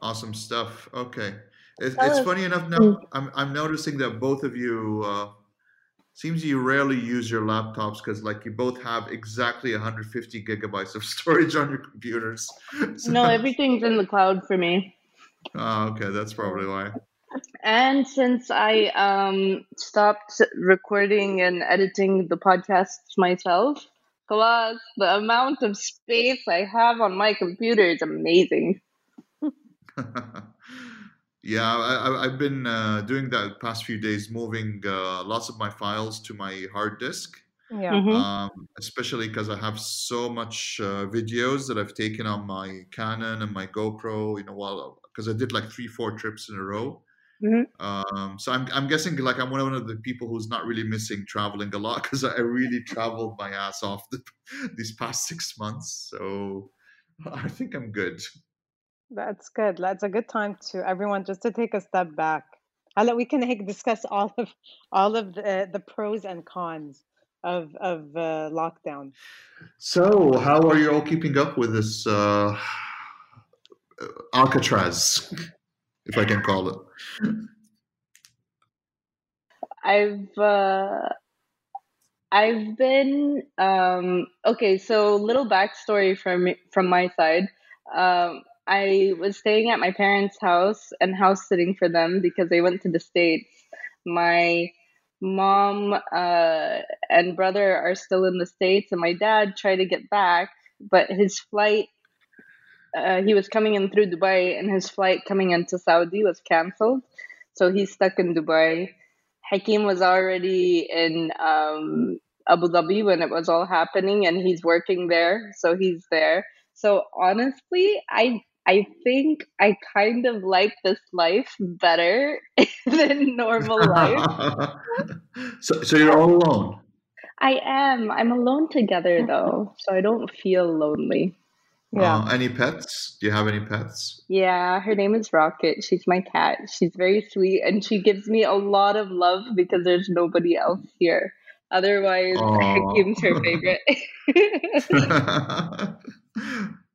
Awesome stuff. Okay. It's, it's funny enough now. I'm I'm noticing that both of you uh, seems you rarely use your laptops because like you both have exactly 150 gigabytes of storage on your computers. So, no, everything's in the cloud for me. Oh, okay, that's probably why. And since I um, stopped recording and editing the podcasts myself, plus the amount of space I have on my computer is amazing. yeah, I, have been uh, doing that past few days, moving uh, lots of my files to my hard disk. Yeah. Mm-hmm. Um, especially because I have so much uh, videos that I've taken on my Canon and my GoPro. You know, while because I did like three, four trips in a row. Mm-hmm. Um, so I'm, I'm guessing like I'm one of the people who's not really missing traveling a lot because I really traveled my ass off the, these past six months. So I think I'm good. That's good. That's a good time to everyone just to take a step back. I let we can discuss all of all of the, the pros and cons of of uh, lockdown. So, how are you all keeping up with this uh, Alcatraz, if I can call it? I've uh, I've been um, okay. So, little backstory from from my side. Um, I was staying at my parents' house and house sitting for them because they went to the States. My mom uh, and brother are still in the States, and my dad tried to get back, but his flight, uh, he was coming in through Dubai, and his flight coming into Saudi was canceled. So he's stuck in Dubai. Hakeem was already in um, Abu Dhabi when it was all happening, and he's working there, so he's there. So honestly, I I think I kind of like this life better than normal life. so, so you're all alone. I am. I'm alone together though, so I don't feel lonely. Yeah. Uh, any pets? Do you have any pets? Yeah, her name is Rocket. She's my cat. She's very sweet and she gives me a lot of love because there's nobody else here. Otherwise, Hakeem's her favorite.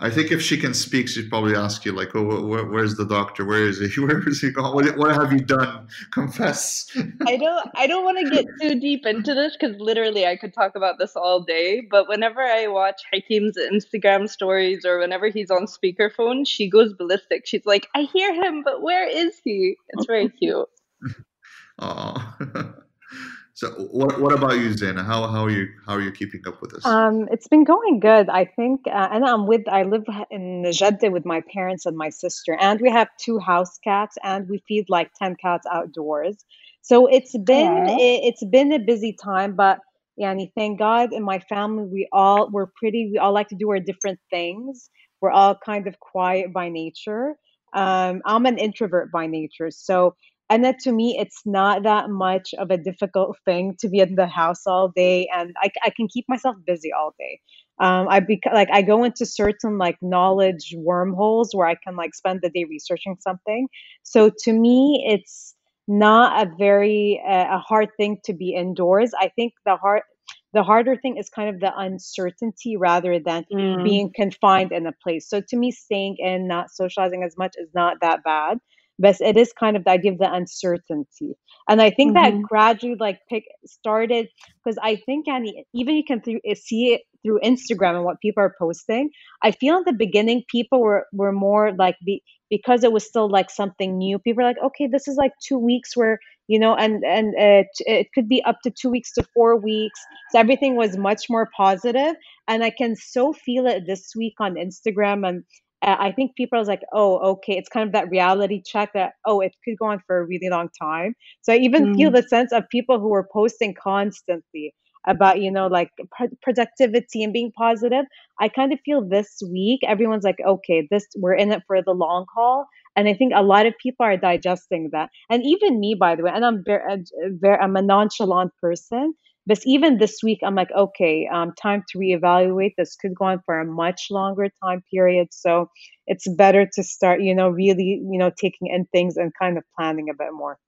I think if she can speak, she'd probably ask you like, "Oh, where, where's the doctor? Where is he? Where is he going? What, what have you done? Confess." I don't. I don't want to get too deep into this because literally, I could talk about this all day. But whenever I watch Hakeem's Instagram stories or whenever he's on speakerphone, she goes ballistic. She's like, "I hear him, but where is he?" It's very cute. Oh. So what what about you, Zeena? How how are you how are you keeping up with this? Um, it's been going good. I think, uh, and I'm with I live in Jeddah with my parents and my sister, and we have two house cats, and we feed like ten cats outdoors. So it's been it, it's been a busy time, but yani thank God in my family we all we're pretty we all like to do our different things. We're all kind of quiet by nature. Um, I'm an introvert by nature, so and that to me it's not that much of a difficult thing to be in the house all day and i, I can keep myself busy all day. Um, i be like i go into certain like knowledge wormholes where i can like spend the day researching something. So to me it's not a very uh, a hard thing to be indoors. I think the hard the harder thing is kind of the uncertainty rather than mm. being confined in a place. So to me staying in not socializing as much is not that bad but it is kind of idea of the uncertainty and i think mm-hmm. that gradually like pick started because i think and even you can th- eh, see it through instagram and what people are posting i feel in the beginning people were were more like the because it was still like something new people are like okay this is like two weeks where you know and and uh, it could be up to two weeks to four weeks so everything was much more positive and i can so feel it this week on instagram and I think people are like, oh, okay, it's kind of that reality check that, oh, it could go on for a really long time. So I even mm. feel the sense of people who are posting constantly about, you know, like productivity and being positive. I kind of feel this week, everyone's like, okay, this, we're in it for the long haul. And I think a lot of people are digesting that. And even me, by the way, and I'm very, very I'm a nonchalant person. But even this week, I'm like, okay, um, time to reevaluate. This could go on for a much longer time period. So it's better to start, you know, really, you know, taking in things and kind of planning a bit more.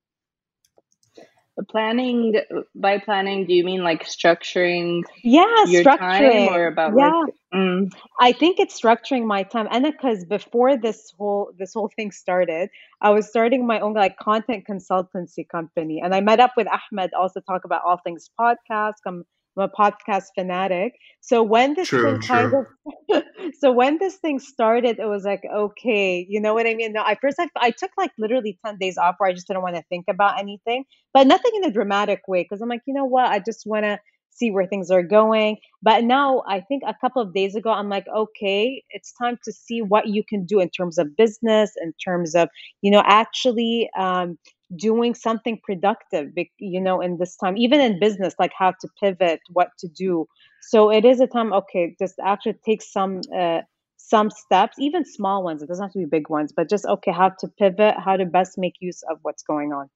Planning by planning do you mean like structuring yeah your structuring. time or about yeah. like mm, i think it's structuring my time and because before this whole this whole thing started i was starting my own like content consultancy company and i met up with ahmed also talk about all things podcast i'm, I'm a podcast fanatic. So when this True, thing kind of so when this thing started it was like okay you know what i mean? No, I first I, I took like literally 10 days off where i just didn't want to think about anything but nothing in a dramatic way because i'm like you know what? I just want to see where things are going. But now i think a couple of days ago i'm like okay it's time to see what you can do in terms of business in terms of you know actually um, doing something productive you know in this time even in business like how to pivot what to do. So it is a time okay just actually take some uh, some steps even small ones it doesn't have to be big ones but just okay how to pivot how to best make use of what's going on.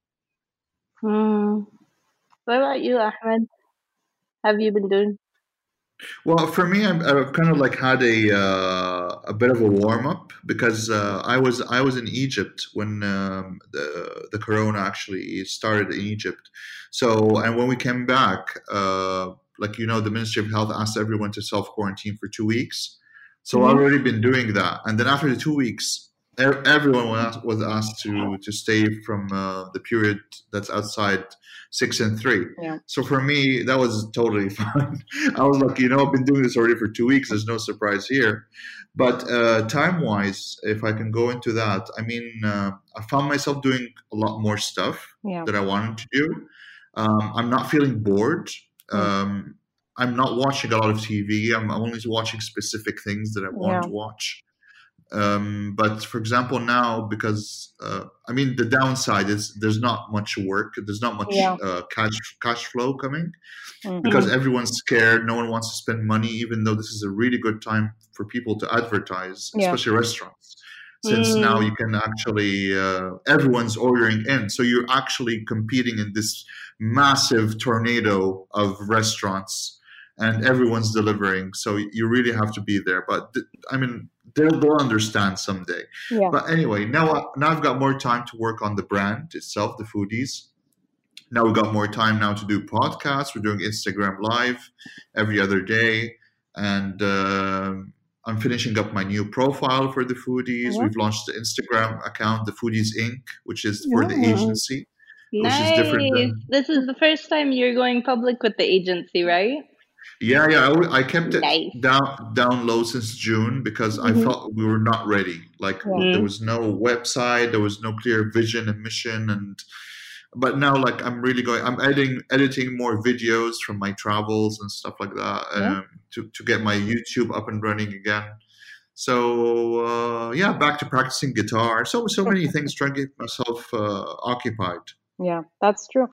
Hmm. what about you ahmed? Have you been doing Well, for me, I'm, I've kind of like had a uh, a bit of a warm up because uh, I was I was in Egypt when um, the the corona actually started in Egypt. So, and when we came back, uh, like you know, the Ministry of Health asked everyone to self quarantine for two weeks. So I've hmm already been doing that, and then after the two weeks, everyone was asked, to to stay from uh, the period that's outside six and three. yeah So for me, that was totally fine. I was like, you know, I've been doing this already for two weeks. There's no surprise here. But uh, time wise, if I can go into that, I mean, uh, I found myself doing a lot more stuff yeah that I wanted to do. Um, I'm not feeling bored. mm, Um, I'm not watching a lot of TV. I'm only watching specific things that I want yeah to watch. Um, but for example, now because uh, I mean the downside is there's not much work, there's not much yeah uh, cash cash flow coming hmm because everyone's scared. No one wants to spend money, even though this is a really good time for people to advertise, yeah especially restaurants. Since now mm, you can actually uh, everyone's ordering in, so you're actually competing in this massive tornado of restaurants, and everyone's delivering. So you really have to be there. But th- I mean, they'll, they'll understand someday. yeah But anyway, now I- now I've got more time to work on the brand itself, the foodies. Now we've got more time now to do podcasts. We're doing Instagram live every other day, and um I'm finishing up my new profile for the foodies. yeah We've launched the Instagram account, the Foodies Inc., which is for the yeah agency, which is different than this is the first time you're going public with the agency right yeah, yeah. I kept it nice. down down low since June because I hmm felt we were not ready. Like w- there was no website, there was no clear vision and mission, and but now like i'm really going i'm editing editing more videos from my travels and stuff like that yeah. um, to, to get my youtube up and running again. So uh, yeah back to practicing guitar. So so many things trying to get myself uh, occupied. Yeah that's true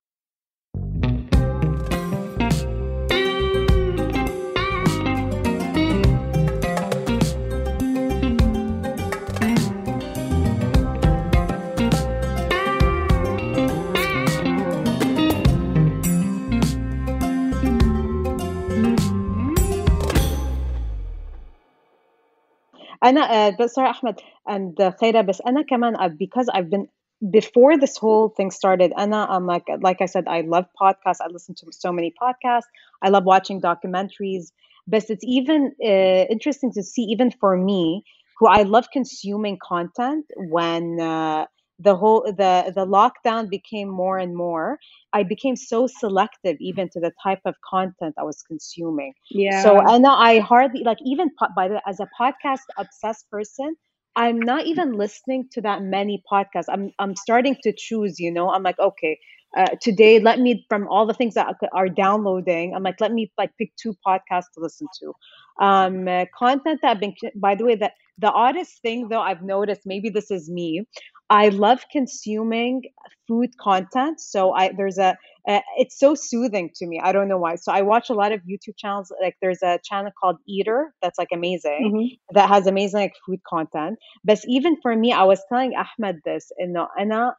انا uh, but sorry احمد and uh, خيرة بس انا كمان uh, because I've been before this whole thing started انا I'm like like I said I love podcasts I listen to so many podcasts I love watching documentaries but it's even uh, interesting to see even for me who I love consuming content when uh, the whole the the lockdown became more and more I became so selective even to the type of content I was consuming yeah so yeah and I hardly like even po- by the as a podcast obsessed person, I'm not even listening to that many podcasts. I'm I'm starting to choose. You know, I'm like, okay, uh, today let me from all the things that are downloading. I'm like, let me like pick two podcasts to listen to. Um, uh, content that I've been. By the way, that the oddest thing though I've noticed, maybe this is me. I love consuming food content. So I there's a uh, it's so soothing to me. I don't know why. So I watch a lot of YouTube channels. Like there's a channel called Eater that's like amazing, hmm that has amazing like food content. But even for me, I was telling Ahmed this, you know, and Anna,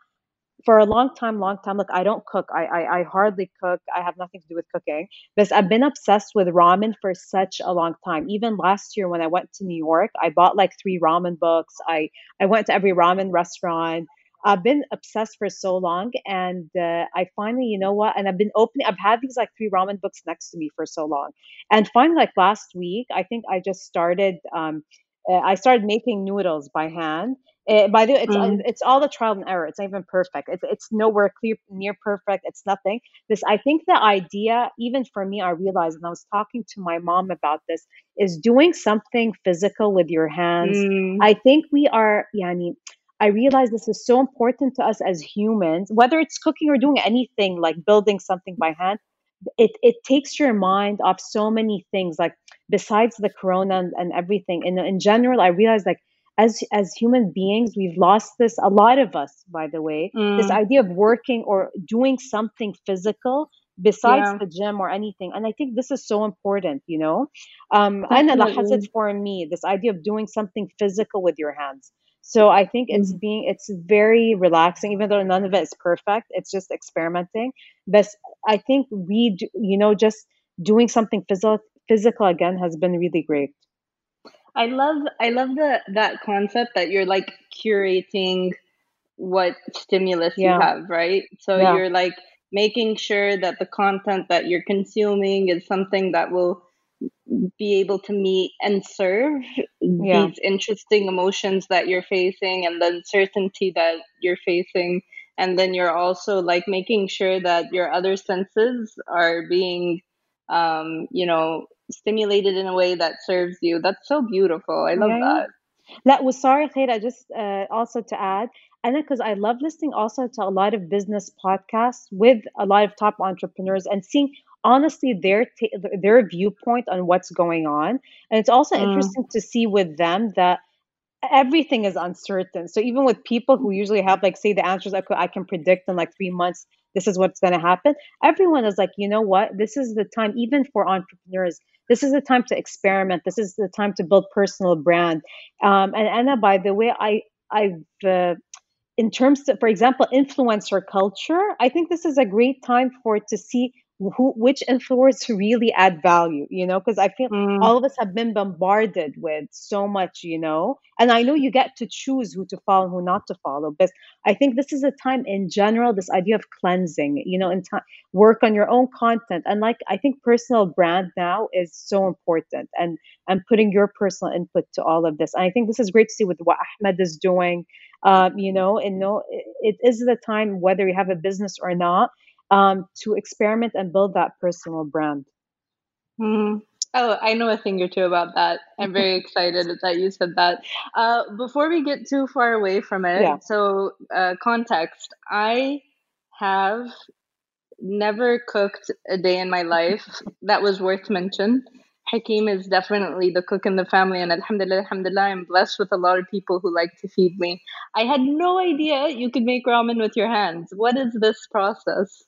for a long time, long time. Look, I don't cook. I, I I hardly cook. I have nothing to do with cooking. But I've been obsessed with ramen for such a long time. Even last year when I went to New York, I bought like three ramen books. I I went to every ramen restaurant. I've been obsessed for so long, and uh, I finally, you know what? And I've been opening. I've had these like three ramen books next to me for so long, and finally, like last week, I think I just started. Um, uh, I started making noodles by hand. Uh, by the way, it's mm. it's all the trial and error. It's not even perfect. It's it's nowhere clear near perfect. It's nothing. This I think the idea, even for me, I realized, and I was talking to my mom about this, is doing something physical with your hands. Mm. I think we are, yani, I mean, I realize this is so important to us as humans, whether it's cooking or doing anything like building something by hand. It it takes your mind off so many things, like besides the corona and, and everything. In in general, I realized like as as human beings we've lost this a lot of us by the way mm. this idea of working or doing something physical besides yeah. the gym or anything and i think this is so important you know um and it for me this idea of doing something physical with your hands so i think it's mm. being it's very relaxing even though none of it is perfect it's just experimenting but i think we do, you know just doing something physical physical again has been really great I love I love the that concept that you're like curating what stimulus yeah. you have, right? So yeah. you're like making sure that the content that you're consuming is something that will be able to meet and serve yeah. these interesting emotions that you're facing and the uncertainty that you're facing and then you're also like making sure that your other senses are being um, you know stimulated in a way that serves you. That's so beautiful. I love that. That was sorry, Khayra, just uh, also to add, and because I love listening also to a lot of business podcasts with a lot of top entrepreneurs and seeing honestly their t- their viewpoint on what's going on. And it's also mm. interesting to see with them that everything is uncertain. So even with people who usually have like say the answers I, could, I can predict in like three months, this is what's going to happen. Everyone is like, you know what? This is the time, even for entrepreneurs this is the time to experiment. This is the time to build personal brand. Um, and Anna, by the way, I I've uh, in terms of, for example, influencer culture. I think this is a great time for to see who which influencers really add value you know because i feel mm. all of us have been bombarded with so much you know and i know you get to choose who to follow who not to follow but i think this is a time in general this idea of cleansing you know and time work on your own content and like i think personal brand now is so important and and putting your personal input to all of this and i think this is great to see with what ahmed is doing um, you know and no it, it is the time whether you have a business or not um, to experiment and build that personal brand. Mm. Oh, I know a thing or two about that. I'm very excited that you said that. Uh, before we get too far away from it, yeah. so uh, context I have never cooked a day in my life that was worth mention. Hakeem is definitely the cook in the family, and alhamdulillah, alhamdulillah, I'm blessed with a lot of people who like to feed me. I had no idea you could make ramen with your hands. What is this process?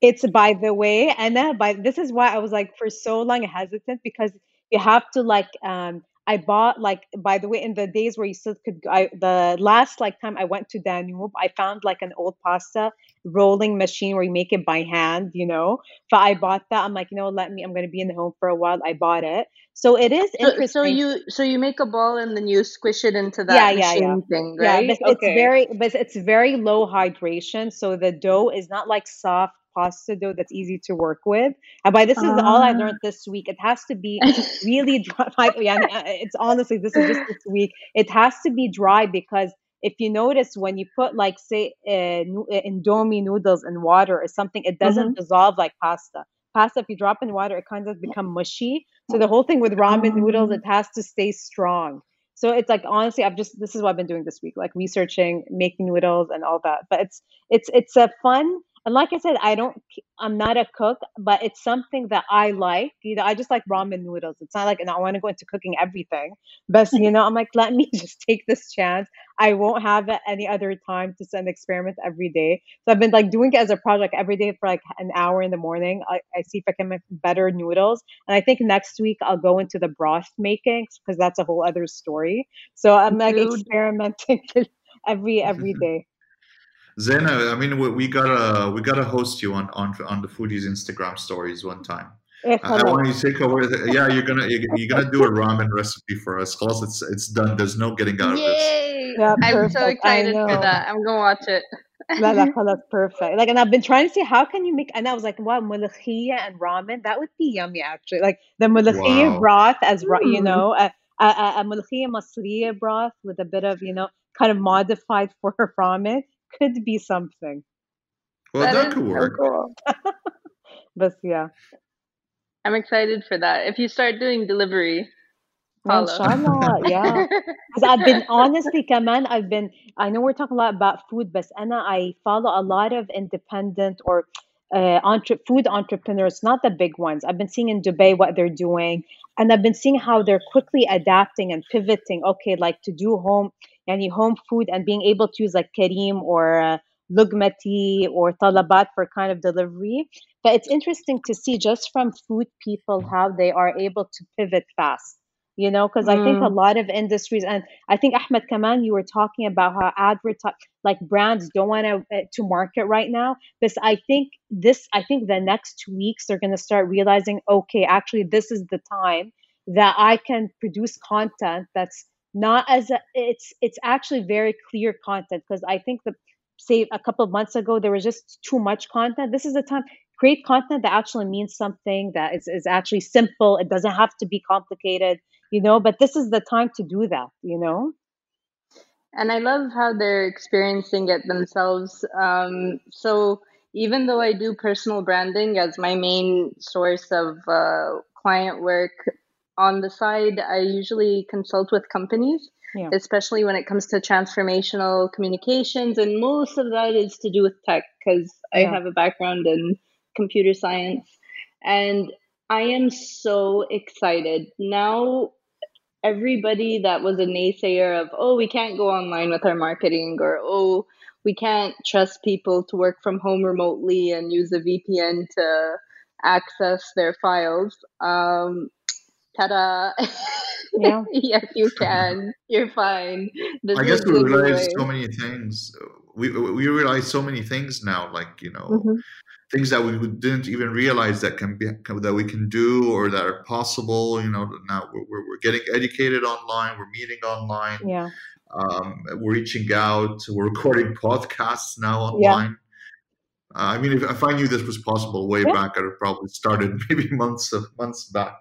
It's by the way, Anna, by this is why I was like for so long hesitant because you have to like um I bought like by the way in the days where you still could I the last like time I went to Danube I found like an old pasta rolling machine where you make it by hand you know? But I bought that. I'm like you know let me I'm gonna be in the home for a while. I bought it. So it is interesting so, so you so you make a ball and then you squish it into that yeah yeah yeah. thing, right? yeah but okay. it's very but it's very low hydration so the dough is not like soft pasta dough that's easy to work with. And by this is all I learned ah. this week. It has to be really dry. yeah, it's honestly this is just this week. It has to be dry because if you notice when you put like say uh, uh indomie noodles in water or something, it doesn't mm-hmm. dissolve like pasta. Pasta, if you drop in water, it kind of become mushy. So the whole thing with ramen noodles, it has to stay strong. So it's like honestly, I've just this is what I've been doing this week, like researching, making noodles and all that. But it's it's it's a fun and like I said, I don't, I'm not a cook, but it's something that I like. You know, I just like ramen noodles. It's not like, and I want to go into cooking everything. But, you know, I'm like, let me just take this chance. I won't have it any other time to send experiments every day. So I've been like doing it as a project every day for like an hour in the morning. I, I see if I can make better noodles. And I think next week I'll go into the broth making because that's a whole other story. So I'm like Dude. experimenting every every day. Zeena, I mean, we, we, gotta we gotta host you on on on the foodies Instagram stories one time. Eh, I, want you to take over. Yeah, you're gonna you're, gonna do a ramen recipe for us. Cause it's it's done. There's no getting out Yay. of this. Yeah, I'm so excited for that. I'm gonna watch it. La la that's perfect. Like, and I've been trying to see how can you make. And I was like, wow, mulakhiya and ramen. That would be yummy, actually. Like the mulakhiya wow. broth as mm. you know, a, a, a mulakhiya masriya broth with a bit of you know, kind of modified for ramen could be something. Well, that, that could work. cool. but yeah. I'm excited for that. If you start doing delivery, Inshallah, yeah. Because I've been honestly, Kaman, I've been. I know we're talking a lot about food, but Anna, I follow a lot of independent or uh, entre- food entrepreneurs, not the big ones. I've been seeing in Dubai what they're doing, and I've been seeing how they're quickly adapting and pivoting. Okay, like to do home, any home food, and being able to use like Careem or uh, Lugmety or Talabat for kind of delivery. But it's interesting to see just from food people how they are able to pivot fast you know because mm. i think a mm. lot of industries and i think ahmed kaman you were talking about how advertise like brands don't want to uh, to market right now but i think this i think the next two weeks they're going to start realizing okay actually this is the time that i can produce content that's not as a, it's it's actually very clear content because i think the say a couple of months ago there was just too much content. This is the time create content that actually means something that is, is actually simple. It doesn't have to be complicated you know but this is the time to do that you know? And i love how they're experiencing it themselves um, so even though i do personal branding as my main source of uh, client work on the side i usually consult with companies yeah. especially when it comes to transformational communications and most of that is to do with tech because yeah. i have a background in computer science and I am so excited. Now everybody that was a naysayer of oh we can't go online with our marketing or oh we can't trust people to work from home remotely and use a vpn to access their files um ta-da yeah. yes you can you're fine this i guess we realize so many things we we realize so many things now like you know mm-hmm things that we didn't even realize that can be that we can do or that are possible. You know, now we're, we're getting educated online, we're meeting online, yeah, um, we're reaching out, we're recording podcasts now online. Yeah. Uh, I mean, if, if, I knew this was possible way yeah. back, I'd have probably started maybe months of months back.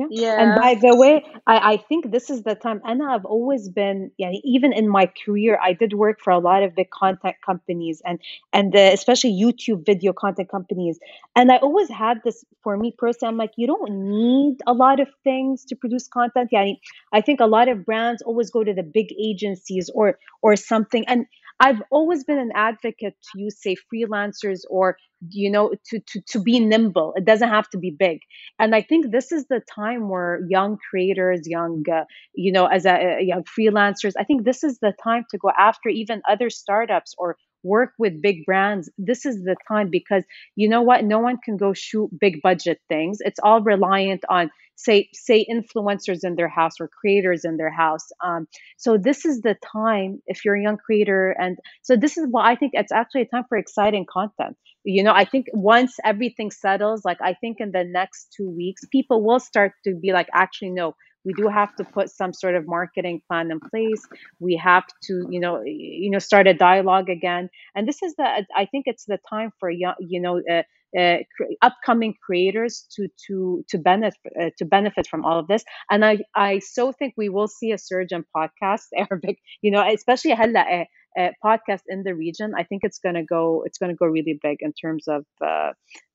Yeah. yeah. And by the way, I, I think this is the time. And I've always been, yeah, even in my career, I did work for a lot of big content companies and and the, especially YouTube video content companies. And I always had this for me personally. I'm like, you don't need a lot of things to produce content. Yeah, I think a lot of brands always go to the big agencies or or something. And I've always been an advocate to use, say, freelancers or you know to, to to be nimble. It doesn't have to be big. And i think this is the time where young creators young uh, you know as a, a young freelancers i think this is the time to go after even other startups or work with big brands this is the time because you know what? No one can go shoot big budget things. It's all reliant on say say influencers in their house or creators in their house. Um, so this is the time if you're a young creator and so this is what i think it's actually a time for exciting content. You know i think once everything settles like i think in the next two weeks people will start to be like actually no we do have to put some sort of marketing plan in place. We have to you know you know start a dialogue again. And this is the uh, i think it's the time for young you know uh, uh, upcoming creators to to to benefit uh, to benefit from all of this. And i i so think we will see a surge in podcasts arabic you know especially hella uh, podcast in the region. I think it's going to go it's going to go really big in terms of uh,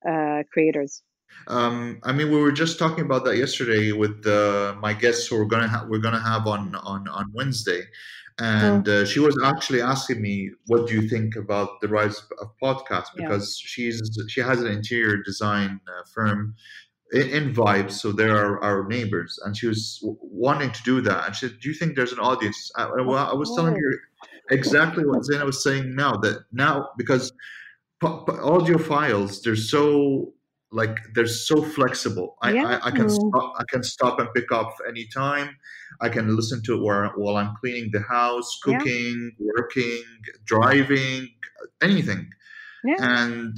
uh, creators um, I mean, we were just talking about that yesterday with uh, my guests who we're gonna ha- we're gonna have on on on Wednesday, and uh, she was actually asking me, "What do you think about the rise of podcasts?" Because yeah. she's she has an interior design uh, firm in, in Vibes, so they're our neighbors, and she was wanting to do that. And she said, "Do you think there's an audience?" I, well, I was telling her exactly what Zeena was saying now that now because audio files they're so like they're so flexible. I, yeah. I, I, can stop, I can stop and pick up any time. I can listen to it while, while I'm cleaning the house, cooking, yeah. working, driving, anything. Yeah. And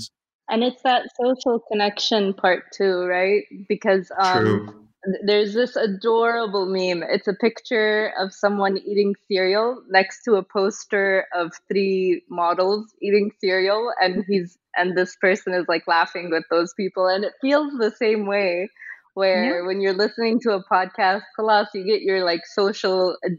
and it's that social connection part too, right? Because um, there's this adorable meme. It's a picture of someone eating cereal next to a poster of three models eating cereal, and he's and this person is like laughing with those people, and it feels the same way. Where yeah. when you're listening to a podcast, class, you get your like social uh,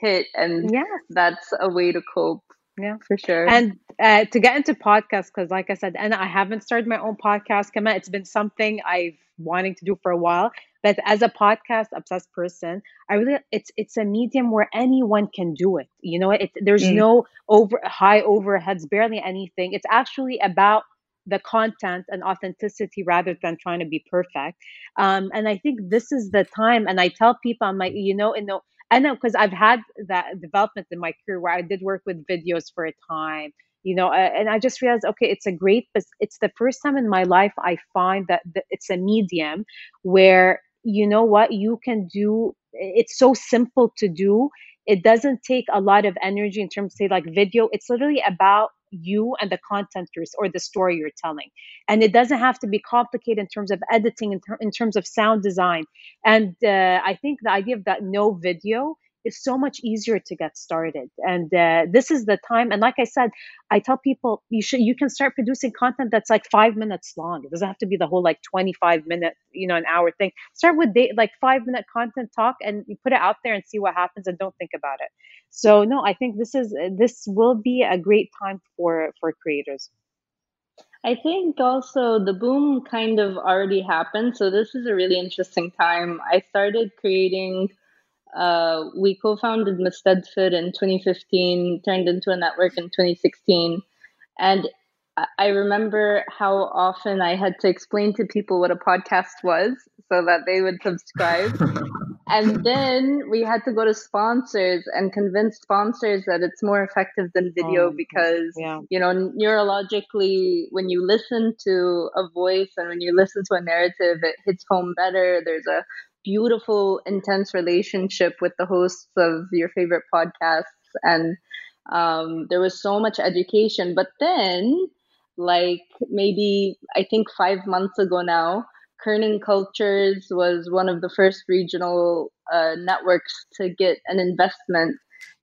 hit, and yes. that's a way to cope. Yeah, for sure. And uh, to get into podcasts, because like I said, and I haven't started my own podcast, Kama. It's been something I've wanting to do for a while. But as a podcast obsessed person, I really it's it's a medium where anyone can do it. You know, it there's mm. no over high overheads, barely anything. It's actually about the content and authenticity rather than trying to be perfect. Um, and I think this is the time. And I tell people, I'm like, you know, in the I know because I've had that development in my career where I did work with videos for a time, you know, and I just realized, okay, it's a great, but it's the first time in my life I find that it's a medium where, you know what, you can do, it's so simple to do. It doesn't take a lot of energy in terms of say like video. It's literally about you and the contenters or the story you're telling. And it doesn't have to be complicated in terms of editing, in, ter- in terms of sound design. And uh, I think the idea of that no video is so much easier to get started. And uh, this is the time. And like I said, I tell people you should you can start producing content that's like five minutes long. It doesn't have to be the whole like 25 minute, you know, an hour thing. Start with day, like five minute content talk and you put it out there and see what happens and don't think about it. So no, I think this is this will be a great time for for creators. I think also the boom kind of already happened. So this is a really interesting time. I started creating uh, we co-founded Mustadfir in 2015, turned into a network in 2016, and I remember how often I had to explain to people what a podcast was so that they would subscribe. and then we had to go to sponsors and convince sponsors that it's more effective than video oh, because, yeah. you know, neurologically, when you listen to a voice and when you listen to a narrative, it hits home better. There's a beautiful, intense relationship with the hosts of your favorite podcasts. And um, there was so much education. But then, like maybe I think five months ago now, Kerning Cultures was one of the first regional uh, networks to get an investment.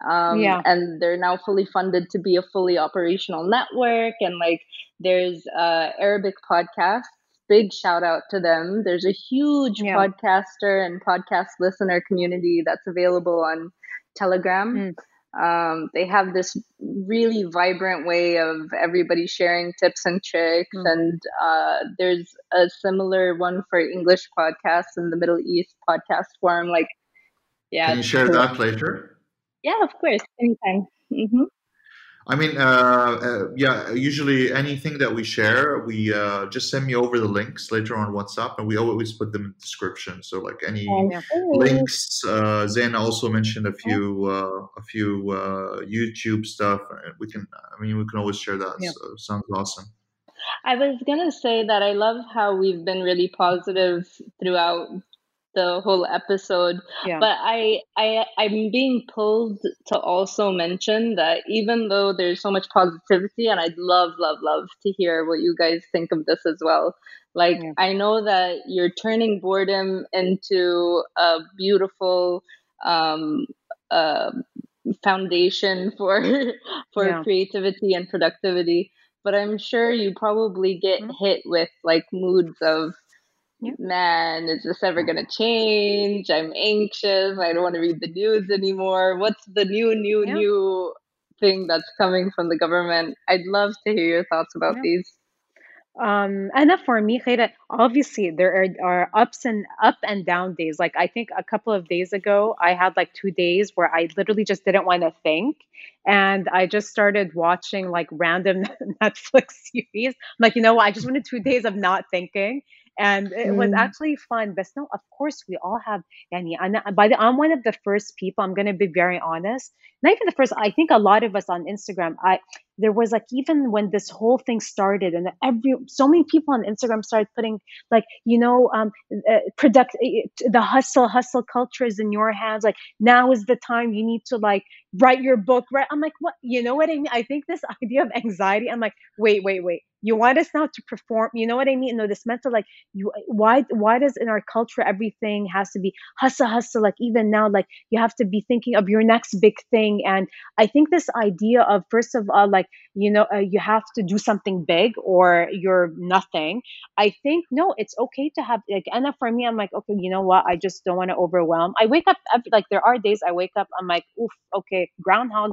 Um, yeah. And they're now fully funded to be a fully operational network. And like there's uh, Arabic podcasts big shout out to them. There's a huge yeah. podcaster and podcast listener community that's available on Telegram. Mm. Um, they have this really vibrant way of everybody sharing tips and tricks, mm. and uh, there's a similar one for English podcasts in the Middle East podcast forum. Like, yeah, can you share that later? Yeah, of course, anytime. Mm-hmm. I mean, uh, uh, yeah. Usually, anything that we share, we uh, just send me over the links later on WhatsApp, and we always put them in the description. So, like any links, uh, Zain also mentioned a few, uh, a few uh, YouTube stuff. We can, I mean, we can always share that. Yeah. So, sounds awesome. I was gonna say that I love how we've been really positive throughout the whole episode. Yeah. But I, I, I'm being pulled to also mention that even though there's so much positivity, and I'd love, love, love to hear what you guys think of this as well. Like yeah. I know that you're turning boredom into a beautiful um, uh, foundation for for yeah. creativity and productivity. But I'm sure you probably get mm-hmm. hit with like moods of man, is this ever going to change? I'm anxious. I don't want to read the news anymore. What's the new, new, new thing that's coming from the government? I'd love to hear your thoughts about these. Um, and for me, obviously there are, are ups and up and down days. Like I think a couple of days ago, I had like two days where I literally just didn't want to think, and I just started watching like random Netflix series. I'm like, you know what? I just wanted two days of not thinking, and it mm. was actually fun. But no, of course, we all have. Yani, and by the, I'm one of the first people. I'm going to be very honest. not even the first. I think a lot of us on Instagram. I there was like even when this whole thing started, and every so many people on Instagram started putting like you know um uh, product uh, the hustle hustle culture is in your hands. Like now is the time you need to like write your book. Right? I'm like, what? You know what I mean? I think this idea of anxiety. I'm like, wait, wait, wait you want us now to perform you know what i mean? No this mental like you why why does in our culture everything has to be hustle hustle like even now like you have to be thinking of your next big thing? And i think this idea of first of all like you know uh, you have to do something big or you're nothing. I think no it's okay to have like and for me i'm like okay you know what? I just don't want to overwhelm. I wake up like there are days i wake up i'm like oof okay groundhog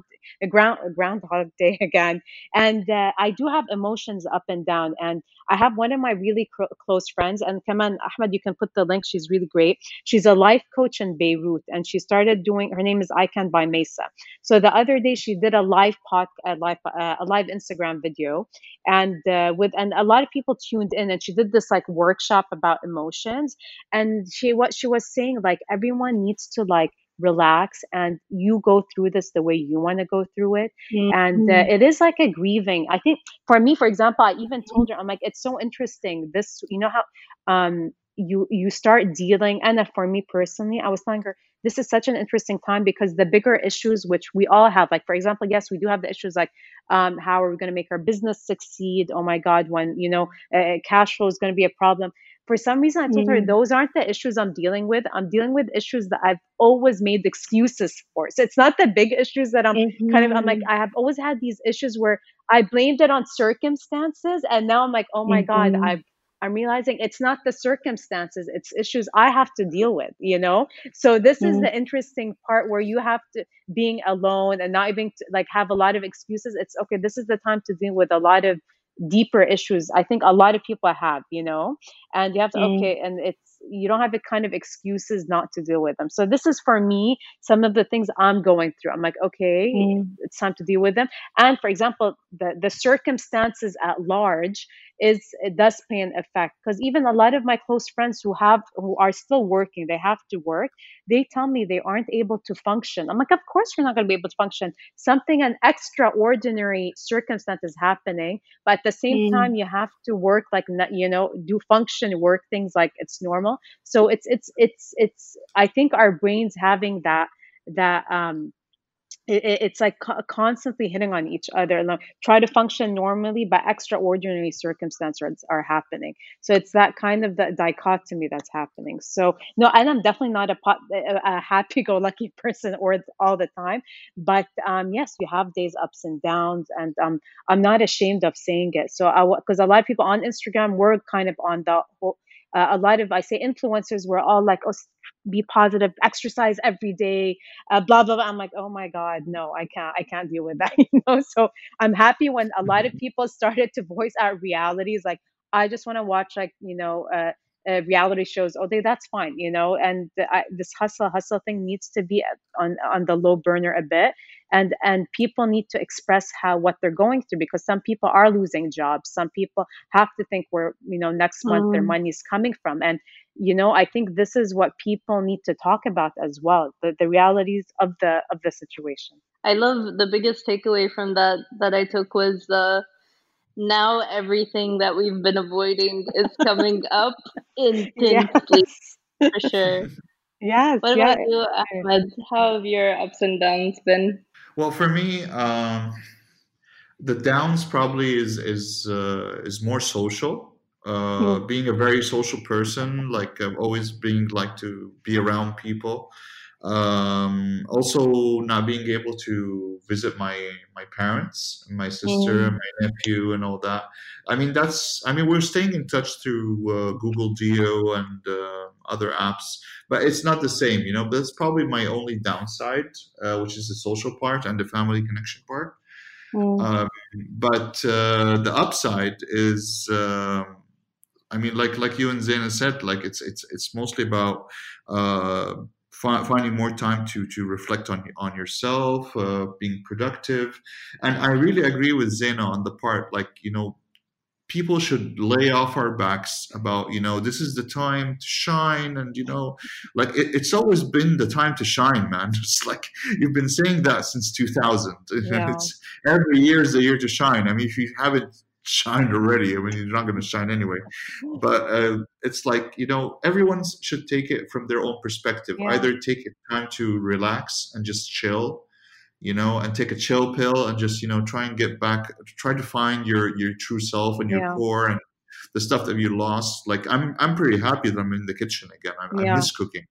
ground groundhog day again. And uh, i do have emotions up and down and i have one of my really cr- close friends and Kaman ahmed you can put the link she's really great. She's a life coach in beirut and she started doing her name is i can by mesa. So the other day she did a live pod a live uh, a live Instagram video, and uh, with and a lot of people tuned in, and she did this like workshop about emotions, and she what she was saying like everyone needs to like relax and you go through this the way you want to go through it. Mm-hmm. and uh, mm-hmm. it is like a grieving. I think for me for example i even told her i'm like it's so interesting. This you know how um you you start dealing and for me personally i was telling her this is such an interesting time because the bigger issues which we all have like for example yes we do have the issues like um, how are we going to make our business succeed? Oh my god when you know uh, cash flow is going to be a problem for some reason i told mm. her those aren't the issues i'm dealing with i'm dealing with issues that i've always made excuses for so it's not the big issues that i'm mm-hmm. kind of i'm like mm-hmm. i have always had these issues where i blamed it on circumstances and now i'm like oh my mm-hmm. god i've I'm realizing it's not the circumstances, it's issues I have to deal with, you know? So this mm-hmm. is the interesting part where you have to being alone and not even to, like have a lot of excuses. It's okay, this is the time to deal with a lot of deeper issues i think a lot of people have you know and you have to mm. okay and it's you don't have the kind of excuses not to deal with them. So this is for me some of the things i'm going through. I'm like okay mm. it's time to deal with them. And for example the the circumstances at large is it does play an effect. Because even a lot of my close friends who have who are still working they have to work they tell me they aren't able to function. I'm like of course you're not going to be able to function. Something an extraordinary circumstance is happening but at the same mm. time you have to work like you know do function work things like it's normal so it's it's it's it's i think our brains having that that um it's like constantly hitting on each other. Like, try to function normally, but extraordinary circumstances are, happening. So it's that kind of the dichotomy that's happening. So no, and I'm definitely not a, a happy-go-lucky person or all the time. But um, yes, you have days ups and downs, and um, I'm not ashamed of saying it. So I because a lot of people on Instagram were kind of on the whole uh, a lot of I say influencers were all like, "Oh, be positive, exercise every day, uh, blah blah blah." I'm like, "Oh my god, no, I can't, I can't deal with that." you know, so I'm happy when a lot of mm-hmm. people started to voice out realities. Like, I just want to watch like you know. Uh, uh, reality shows oh they, that's fine you know and I, this hustle hustle thing needs to be on on the low burner a bit and and people need to express how what they're going through because some people are losing jobs some people have to think where you know next month mm. their money is coming from and you know i think this is what people need to talk about as well the, the realities of the of the situation i love the biggest takeaway from that that i took was uh now everything that we've been avoiding is coming up intensely yes. for sure Yes. What yes. about you, Ahmed? How have your ups and downs been? Well, for me, um, the downs probably is is uh, is more social. Uh, mm. Being a very social person, like I've always been like to be around people. Um, also, not being able to visit my my parents, my sister, mm. my nephew, and all that. I mean, that's. I mean, we're staying in touch through uh, Google Duo and uh, other apps, but it's not the same. You know, that's probably my only downside, uh, which is the social part and the family connection part. Mm. Um, but uh, the upside is. Um, I mean, like like you and Zeena said, like it's it's it's mostly about uh, finding more time to to reflect on on yourself, uh, being productive, and I really agree with Zeena on the part like you know people should lay off our backs about you know this is the time to shine and you know like it, it's always been the time to shine man. It's like you've been saying that since 2000 yeah. it's every year is the year to shine. I mean if you haven't shined already i mean you're not going to shine anyway but uh, it's like you know everyone should take it from their own perspective yeah. either take time to relax and just chill you know, and take a chill pill and just, you know, try and get back, try to find your your true self and your yeah. core and the stuff that you lost. Like I'm I'm pretty happy that I'm in the kitchen again. I, yeah. I miss cooking.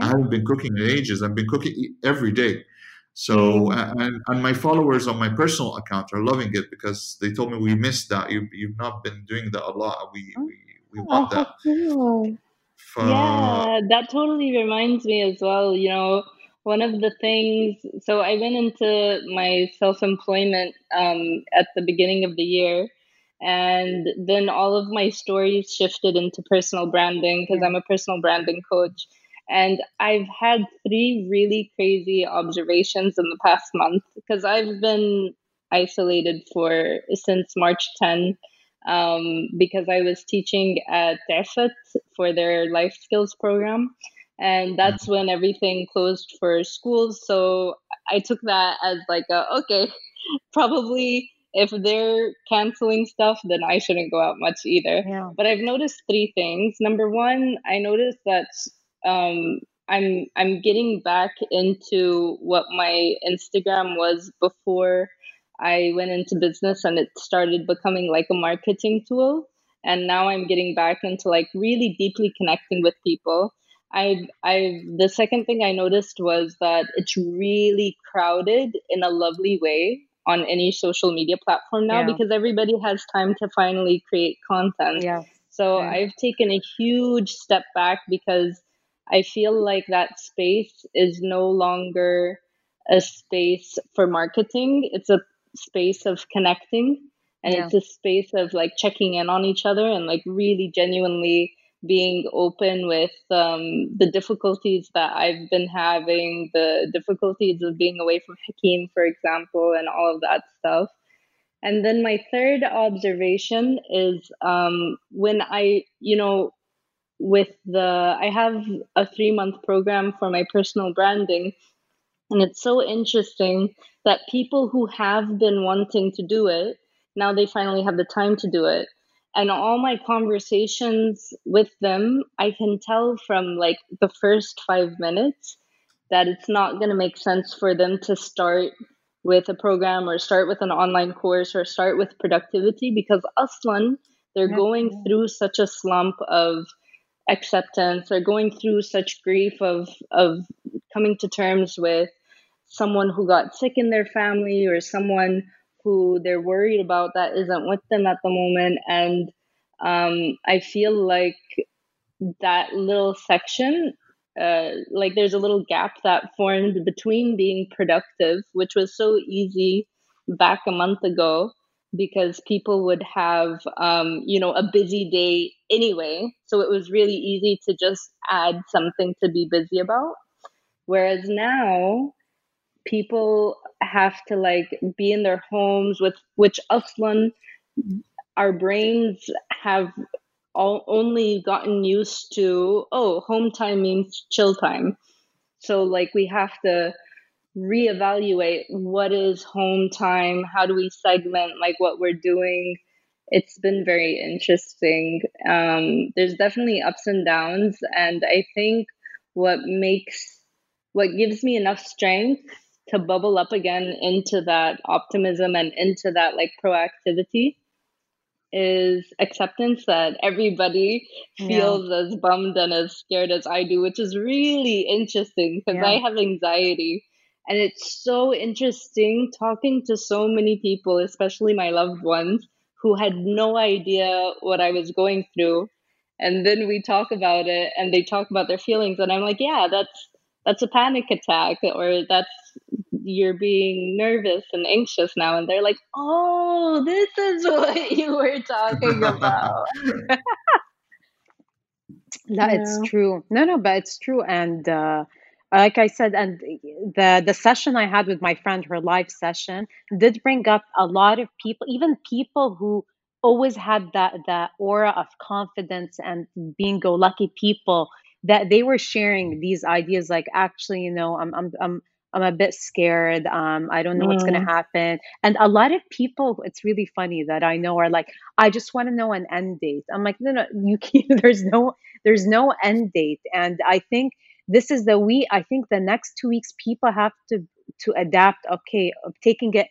I haven't been cooking in ages. I've been cooking every day. So and, and my followers on my personal account are loving it because they told me we missed that. You you've not been doing that a lot. We we, we want that. Oh, yeah, that totally reminds me as well. You know, one of the things so i went into my self-employment um, at the beginning of the year and then all of my stories shifted into personal branding because i'm a personal branding coach and i've had three really crazy observations in the past month because i've been isolated for since march 10 um, because i was teaching at Tefet for their life skills program. And that's when everything closed for schools. So i took that as like a, okay probably if they're canceling stuff then i shouldn't go out much either. Yeah. but i've noticed three things. Number one i noticed that um, i'm i'm getting back into what my instagram was before i went into business and it started becoming like a marketing tool and now i'm getting back into like really deeply connecting with people I I the second thing I noticed was that it's really crowded in a lovely way on any social media platform now yeah. because everybody has time to finally create content. Yeah. So yeah. I've taken a huge step back because I feel like that space is no longer a space for marketing. It's a space of connecting and yeah. it's a space of like checking in on each other and like really genuinely being open with um, the difficulties that I've been having, the difficulties of being away from Hakeem, for example, and all of that stuff. And then my third observation is um, when I, you know, with the, I have a three month program for my personal branding. And it's so interesting that people who have been wanting to do it, now they finally have the time to do it and all my conversations with them i can tell from like the first five minutes that it's not going to make sense for them to start with a program or start with an online course or start with productivity because aslan they're going through such a slump of acceptance they're going through such grief of of coming to terms with someone who got sick in their family or someone who they're worried about that isn't with them at the moment. And um, I feel like that little section, uh, like there's a little gap that formed between being productive, which was so easy back a month ago because people would have um, you know a busy day anyway. So it was really easy to just add something to be busy about. Whereas now people have to like be in their homes with which aslan our brains have all only gotten used to oh home time means chill time. So like we have to reevaluate what is home time how do we segment like what we're doing it's been very interesting um, there's definitely ups and downs and i think what makes what gives me enough strength to bubble up again into that optimism and into that like proactivity is acceptance that everybody feels yeah. as bummed and as scared as I do, which is really interesting because yeah. I have anxiety. And it's so interesting talking to so many people, especially my loved ones, who had no idea what I was going through. And then we talk about it and they talk about their feelings. And I'm like, yeah, that's that's a panic attack or that's you're being nervous and anxious now and they're like oh this is what you were talking about no it's true no no but it's true and uh, like i said and the the session i had with my friend her live session did bring up a lot of people even people who always had that that aura of confidence and being go lucky people that they were sharing these ideas like actually you know i'm i'm i'm I'm a bit scared. Um, I don't know what's going to happen. And a lot of people, it's really funny that I know are like, I just want to know an end date. I'm like, no, no, you can't. There's no, there's no end date. And I think this is the we. I think the next two weeks, people have to to adapt. Okay, of taking it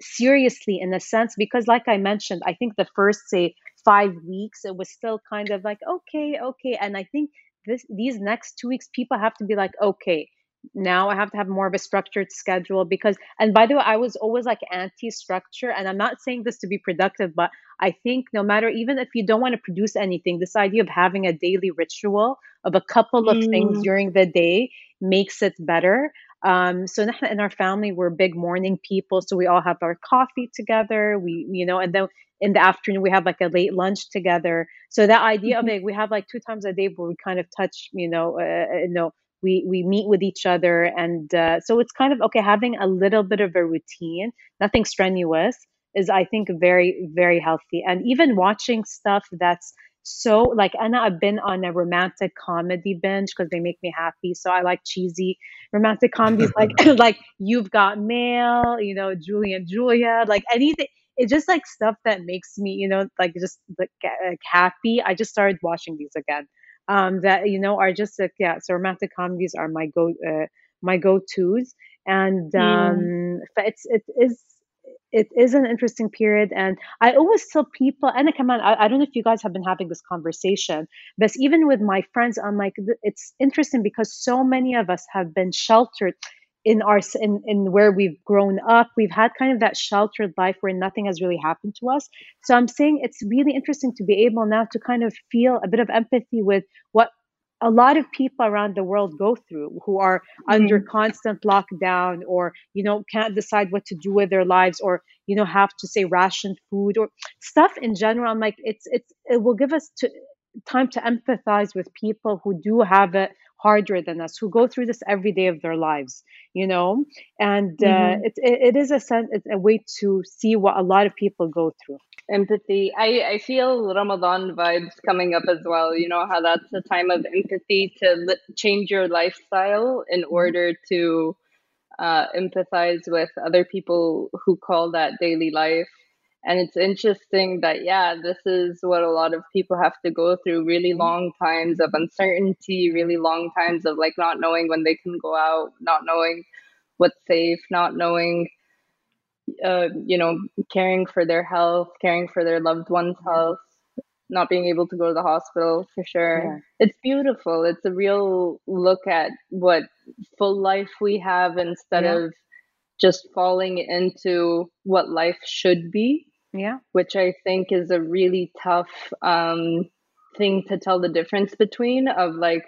seriously in a sense because like i mentioned i think the first say five weeks it was still kind of like okay okay and i think this these next two weeks people have to be like okay now i have to have more of a structured schedule because and by the way i was always like anti structure and i'm not saying this to be productive but i think no matter even if you don't want to produce anything this idea of having a daily ritual of a couple of mm. things during the day makes it better um, so in our family, we're big morning people. So we all have our coffee together. We, you know, and then in the afternoon we have like a late lunch together. So that idea mm-hmm. of it, we have like two times a day where we kind of touch, you know, uh, uh, you know, we we meet with each other, and uh, so it's kind of okay having a little bit of a routine, nothing strenuous, is I think very very healthy. And even watching stuff that's so like Anna, I've been on a romantic comedy binge because they make me happy. So I like cheesy romantic comedies like like You've Got Mail, you know, Julie and Julia, like anything. It's just like stuff that makes me, you know, like just like, like happy. I just started watching these again. Um, that you know are just like yeah. So romantic comedies are my go uh, my go tos, and um, mm. it's it is it is an interesting period and i always tell people and come on I, I, don't know if you guys have been having this conversation but even with my friends i'm like it's interesting because so many of us have been sheltered in our in, in where we've grown up we've had kind of that sheltered life where nothing has really happened to us so i'm saying it's really interesting to be able now to kind of feel a bit of empathy with what a lot of people around the world go through who are mm-hmm. under constant lockdown or you know can't decide what to do with their lives or you know have to say ration food or stuff in general i'm like it's it's it will give us to, time to empathize with people who do have it harder than us who go through this every day of their lives you know and uh, mm-hmm. it, it, it is a sense it's a way to see what a lot of people go through empathy i i feel ramadan vibes coming up as well you know how that's a time of empathy to li- change your lifestyle in mm-hmm. order to uh, empathize with other people who call that daily life and it's interesting that yeah this is what a lot of people have to go through really mm-hmm. long times of uncertainty really long times of like not knowing when they can go out not knowing what's safe not knowing uh, you know caring for their health caring for their loved one's health not being able to go to the hospital for sure yeah. it's beautiful it's a real look at what full life we have instead yeah. of just falling into what life should be yeah. Which I think is a really tough um, thing to tell the difference between of like,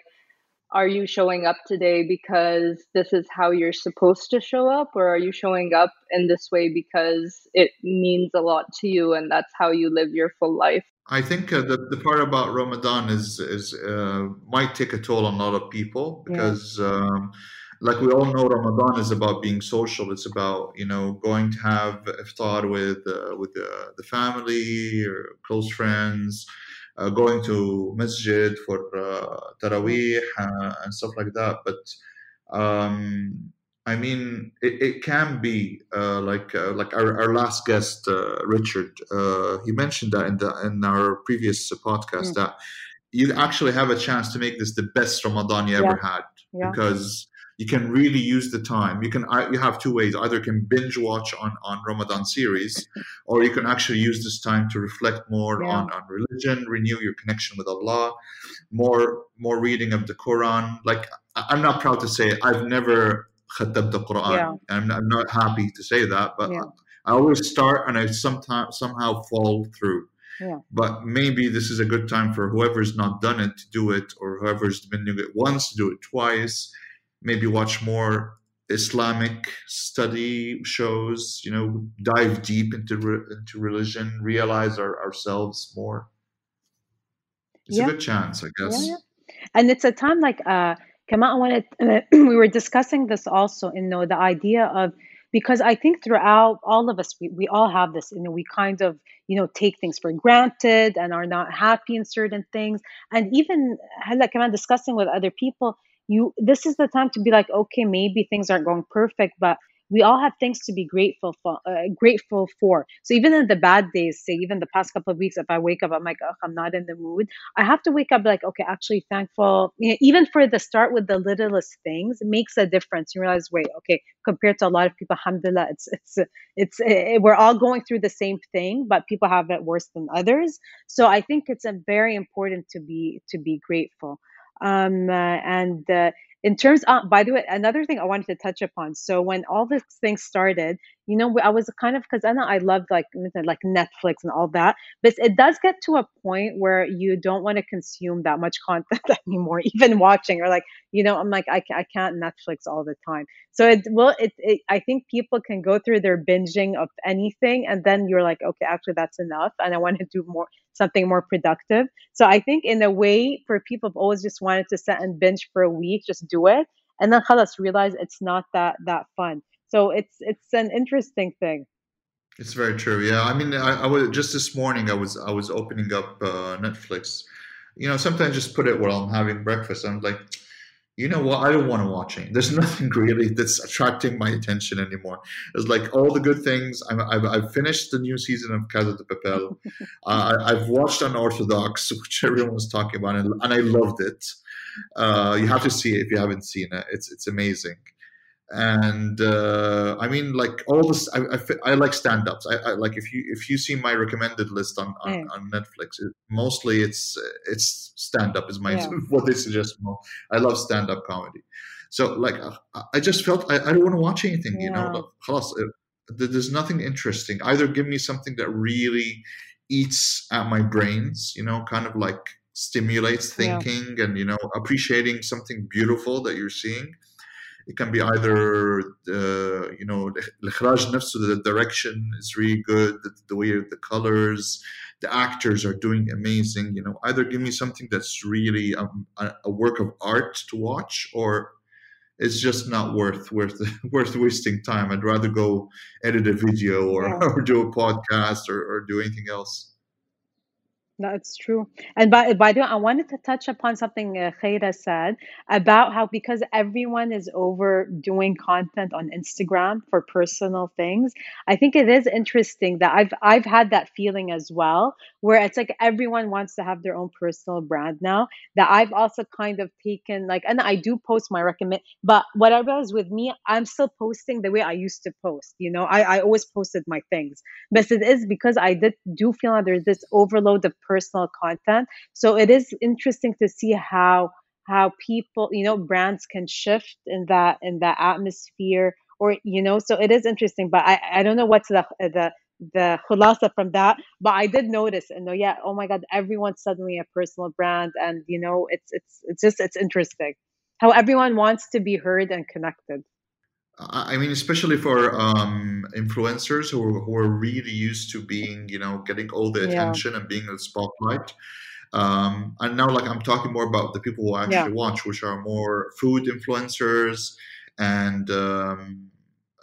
are you showing up today because this is how you're supposed to show up or are you showing up in this way because it means a lot to you and that's how you live your full life i think uh, the, the part about ramadan is is uh, might take a toll on a lot of people because yeah. um, like we all know, Ramadan is about being social. It's about you know going to have iftar with uh, with the, the family or close friends, uh, going to masjid for uh, tarawih uh, and stuff like that. But um, I mean, it, it can be uh, like uh, like our, our last guest, Richard. he mentioned that in the in our previous podcast mm. that you actually have a chance to make this the best Ramadan you yeah. ever had yeah. because you can really use the time. You can you have two ways. Either you can binge watch on on Ramadan series, or you can actually use this time to reflect more yeah. on, on religion, renew your connection with Allah, more more reading of the Quran. Like I'm not proud to say I've never khatab the Quran. Yeah. I'm, I'm not happy to say that, but yeah. I always start and I sometimes somehow fall through. Yeah. But maybe this is a good time for whoever's not done it to do it, or whoever's been doing it once to do it twice maybe watch more Islamic study shows, you know, dive deep into re- into religion, realize our, ourselves more. It's yeah. a good chance, I guess. Yeah, yeah. And it's a time like uh Kama, I wanted uh, we were discussing this also, you know, the idea of because I think throughout all of us, we, we all have this, you know, we kind of, you know, take things for granted and are not happy in certain things. And even like I'm discussing with other people, you this is the time to be like, okay, maybe things aren't going perfect, but we all have things to be grateful for uh, grateful for. So even in the bad days say even the past couple of weeks if i wake up i'm like oh, i'm not in the mood i have to wake up like okay actually thankful. You know, even for the start with the littlest things it makes a difference. You realize wait okay compared to a lot of people alhamdulillah it's it's it's it, we're all going through the same thing but people have it worse than others. So i think it's a very important to be to be grateful um, uh, and uh, in terms of, by the way, another thing I wanted to touch upon. So when all this thing started, you know, I was kind of because I know I loved like like Netflix and all that, but it does get to a point where you don't want to consume that much content anymore, even watching or like you know, I'm like I, I can't Netflix all the time. So it will it, it I think people can go through their binging of anything, and then you're like, okay, actually that's enough, and I want to do more something more productive. So I think in a way, for people have always just wanted to sit and binge for a week, just do it, and then realize it's not that that fun. So it's it's an interesting thing. It's very true. Yeah, I mean, I, I was just this morning. I was I was opening up uh, Netflix. You know, sometimes just put it while I'm having breakfast. I'm like, you know what? I don't want to watch it. There's nothing really that's attracting my attention anymore. It's like all the good things. i have I've finished the new season of Casa de Papel. uh, I've watched Unorthodox, which everyone was talking about, and, and I loved it. Uh, you have to see it if you haven't seen it. It's it's amazing and uh, I mean, like all this, I, I, I like stand-ups. I, I, like if you if you see my recommended list on on, mm. on Netflix, it, mostly it's it's stand-up is my yeah. what they suggest more. I love stand-up comedy, so like I just felt I, I don't want to watch anything. Yeah. You know, like, there's nothing interesting. Either give me something that really eats at my brains, you know, kind of like stimulates thinking yeah. and you know appreciating something beautiful that you're seeing it can be either uh, you know الإخراج نفسه the direction is really good the, the way the colors the actors are doing amazing you know either give me something that's really um, a, a, work of art to watch or it's just not worth worth worth wasting time i'd rather go edit a video or, yeah. or do a podcast or, or do anything else that's true. And by, by the way, I wanted to touch upon something uh, Khayra said about how because everyone is overdoing content on Instagram for personal things, I think it is interesting that I've I've had that feeling as well, where it's like everyone wants to have their own personal brand now. That I've also kind of taken like, and I do post my recommend, but what I realized with me, I'm still posting the way I used to post. You know, I, I always posted my things, but it is because I did do feel like there's this overload of personal content. So it is interesting to see how how people, you know, brands can shift in that in that atmosphere or you know, so it is interesting. But I, I don't know what's the the the khulasa from that but i did notice and know yeah oh my god everyone's suddenly a personal brand and you know it's it's it's just it's interesting how everyone wants to be heard and connected I mean, especially for um, influencers who are, who are really used to being, you know, getting all the attention yeah. and being in the spotlight. Um, and now, like, I'm talking more about the people who actually yeah. watch, which are more food influencers and um,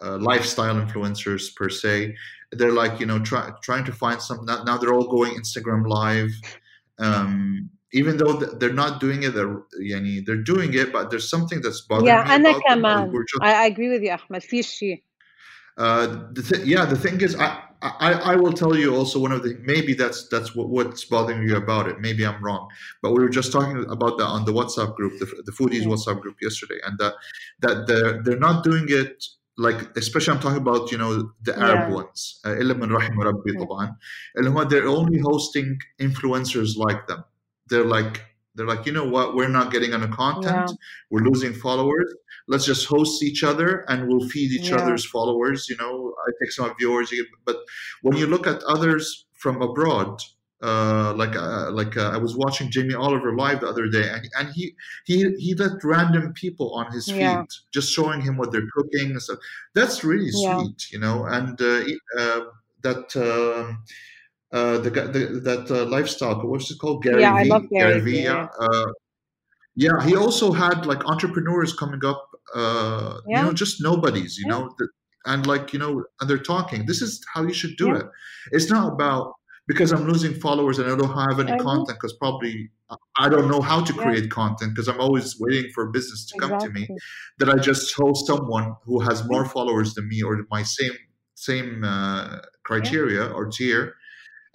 uh, lifestyle influencers per se. They're like, you know, try, trying to find some. Now, now they're all going Instagram live. Um, even though they're not doing it, they're, yani, they're doing it, but there's something that's bothering yeah, me. Yeah, كمان. Just, I, I agree with you, Ahmed. في شيء. Uh, the th- yeah, the thing is, I, I, I will tell you also one of the maybe that's that's what, what's bothering you about it. Maybe I'm wrong, but we were just talking about that on the WhatsApp group, the, the foodies yeah. WhatsApp group yesterday, and that that they're they're not doing it like especially I'm talking about you know the Arab yeah. ones. Uh, they're only hosting influencers like them they're like they're like you know what we're not getting on the content yeah. we're losing followers let's just host each other and we'll feed each yeah. other's followers you know i take some of yours but when you look at others from abroad uh, like uh, like uh, I was watching Jamie Oliver live the other day, and, and he he he let random people on his feed, yeah. just showing him what they're cooking and stuff. That's really sweet, you know. And uh, uh, that um, uh, the, the that uh, lifestyle what's it called Gary yeah, v. I love Gary, Gary Vee. Yeah. Uh, yeah, he also had like entrepreneurs coming up. Uh, yeah. You know, just nobodies. You yeah. know, and like you know and they're talking this is how you should do yeah. it it's not about because i'm losing followers and i don't have any content because probably i don't know how to create yeah. content because i'm always waiting for business to exactly. come to me that i just host someone who has more followers than me or my same same uh, criteria yeah. or tier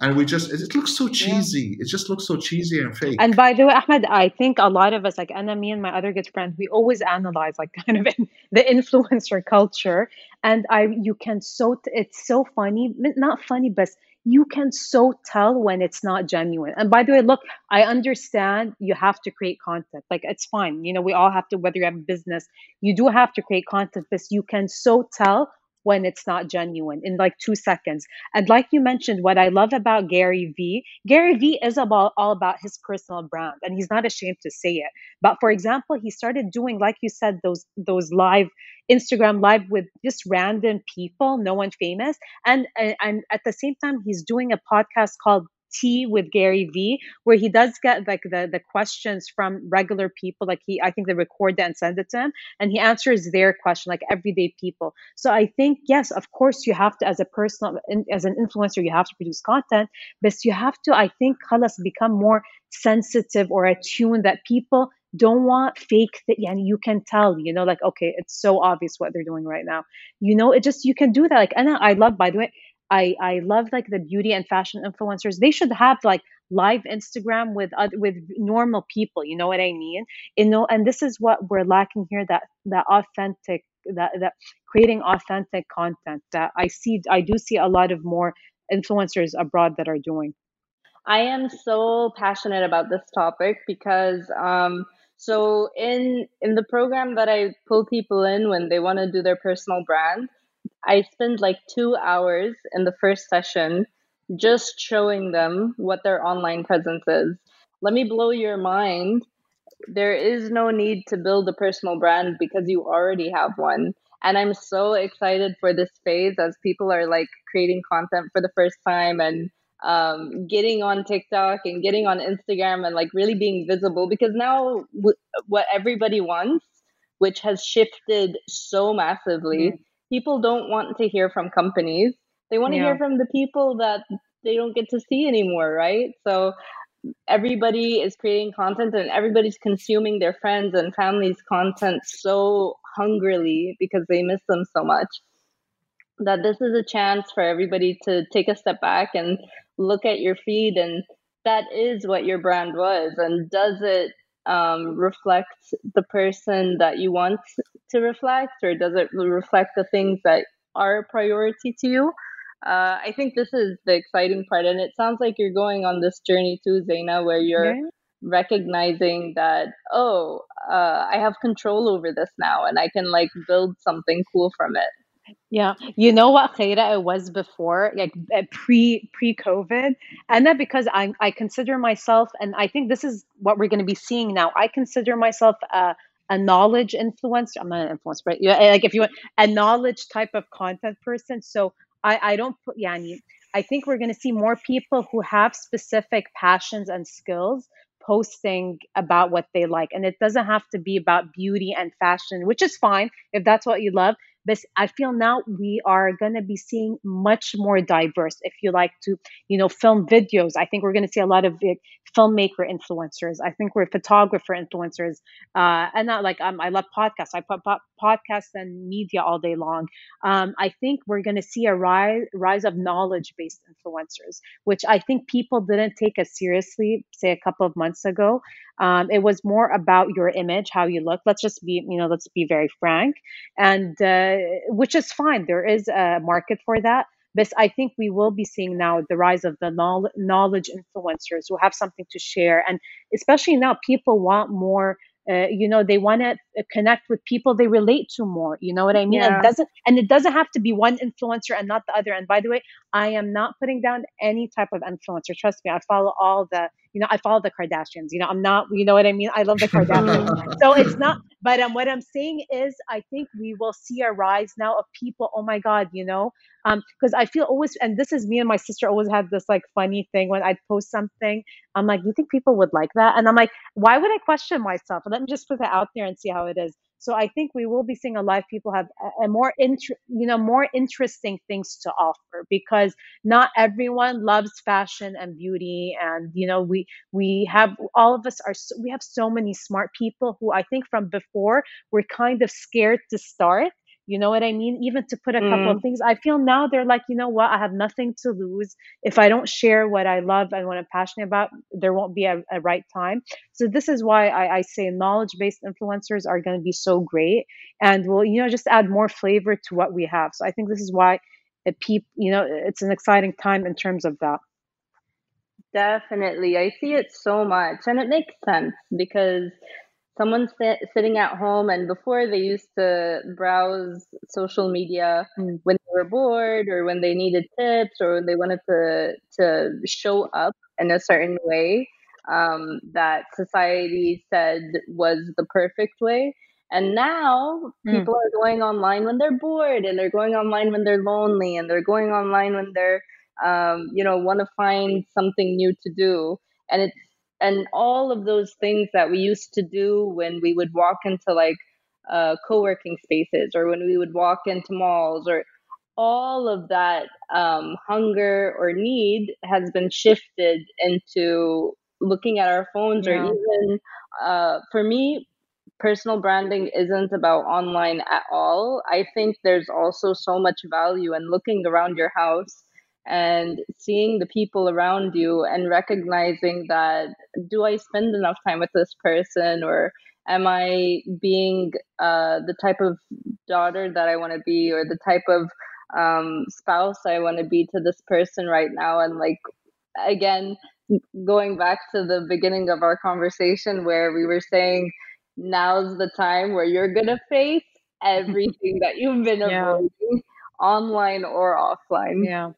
and we just it looks so cheesy yeah. it just looks so cheesy and fake and by the way ahmed i think a lot of us like anna me and my other good friend we always analyze like kind of in, the influencer culture and i you can so it's so funny not funny but you can so tell when it's not genuine. And by the way look i understand you have to create content. Like it's fine. You know we all have to whether you have a business you do have to create content but you can so tell when it's not genuine in like two seconds. And like you mentioned, what I love about Gary Vee, Gary Vee is about all about his personal brand, and he's not ashamed to say it. But for example, he started doing, like you said, those those live Instagram live with just random people, no one famous, and and at the same time, he's doing a podcast called tea with Gary Vee, where he does get like the the questions from regular people. Like he, I think they record that and send it to him, and he answers their question, like everyday people. So I think yes, of course, you have to as a personal as an influencer, you have to produce content, but you have to, I think, khalas, become more sensitive or attuned that people don't want fake that yeah you can tell you know like okay it's so obvious what they're doing right now you know it just you can do that like and i love by the way I I love like the beauty and fashion influencers. They should have like live Instagram with uh, with normal people. You know what I mean? You know, and this is what we're lacking here. That that authentic that that creating authentic content that I see. I do see a lot of more influencers abroad that are doing. I am so passionate about this topic because um, so in in the program that I pull people in when they want to do their personal brand, I spend like two hours in the first session just showing them what their online presence is. Let me blow your mind. There is no need to build a personal brand because you already have one. And I'm so excited for this phase as people are like creating content for the first time and um, getting on TikTok and getting on Instagram and like really being visible because now w- what everybody wants, which has shifted so massively, mm-hmm people don't want to hear from companies. They want to yeah. hear from the people that they don't get to see anymore, right? So everybody is creating content and everybody's consuming their friends and family's content so hungrily because they miss them so much that this is a chance for everybody to take a step back and look at your feed and that is what your brand was and does it um, reflect the person that you want to reflect, or does it reflect the things that are a priority to you? Uh, I think this is the exciting part, and it sounds like you're going on this journey too, Zeena, where you're yeah. recognizing that oh, uh, I have control over this now, and I can like build something cool from it. Yeah, you know what Khayra it was before, like uh, pre pre COVID, and that because I I consider myself, and I think this is what we're going to be seeing now. I consider myself a a knowledge influencer. I'm not an influencer, but like if you want a knowledge type of content person. So I I don't put yeah. I think we're going to see more people who have specific passions and skills posting about what they like and it doesn't have to be about beauty and fashion which is fine if that's what you love but I feel now we are going to be seeing much more diverse. If you like to, you know, film videos, I think we're going to see a lot of filmmaker influencers. I think we're photographer influencers, uh, and not like um, I love podcasts. I put podcasts and media all day long. Um, I think we're going to see a rise rise of knowledge based influencers, which I think people didn't take as seriously, say a couple of months ago. Um, it was more about your image, how you look. Let's just be, you know, let's be very frank, and uh, which is fine. There is a market for that. But I think we will be seeing now the rise of the knowledge influencers who have something to share, and especially now people want more uh, you know they want to uh, connect with people they relate to more you know what i mean yeah. it doesn't and it doesn't have to be one influencer and not the other and by the way i am not putting down any type of influencer trust me i follow all the you know i follow the kardashians you know i'm not you know what i mean? I love the kardashians. So it's not but um, what i'm saying is i think we will see a rise now of people oh my god you know? Um because i feel always and this is me and my sister always have this like funny thing when I'd post something i'm like you think people would like that? And i'm like why would i question myself? Let me just put that out there and see how it is So I think we will be seeing a lot of people have a, more inter, you know, more interesting things to offer because not everyone loves fashion and beauty. And, you know, we, we have, all of us are, we have so many smart people who I think from before were kind of scared to start you know what I mean? Even to put a couple of mm. things, I feel now they're like, you know what? I have nothing to lose. If I don't share what I love and what I'm passionate about, there won't be a, a right time. So this is why I, I say knowledge-based influencers are going to be so great, and will you know just add more flavor to what we have. So I think this is why it peep, you know, it's an exciting time in terms of that. Definitely. I see it so much. And it makes sense because someone sit, sitting at home and before they used to browse social media mm. when they were bored or when they needed tips or when they wanted to to show up in a certain way um, that society said was the perfect way and now mm. people are going online when they're bored and they're going online when they're lonely and they're going online when they're um, you know want to find something new to do and it's and all of those things that we used to do when we would walk into like uh, co-working spaces or when we would walk into malls or all of that um, hunger or need has been shifted into looking at our phones yeah. or even uh, for me personal branding isn't about online at all i think there's also so much value in looking around your house and seeing the people around you and recognizing that do I spend enough time with this person or am I being uh, the type of daughter that I want to be or the type of um, spouse I want to be to this person right now? And like again going back to the beginning of our conversation where we were saying now's the time where you're gonna face everything that you've been yeah. avoiding online or offline. Yeah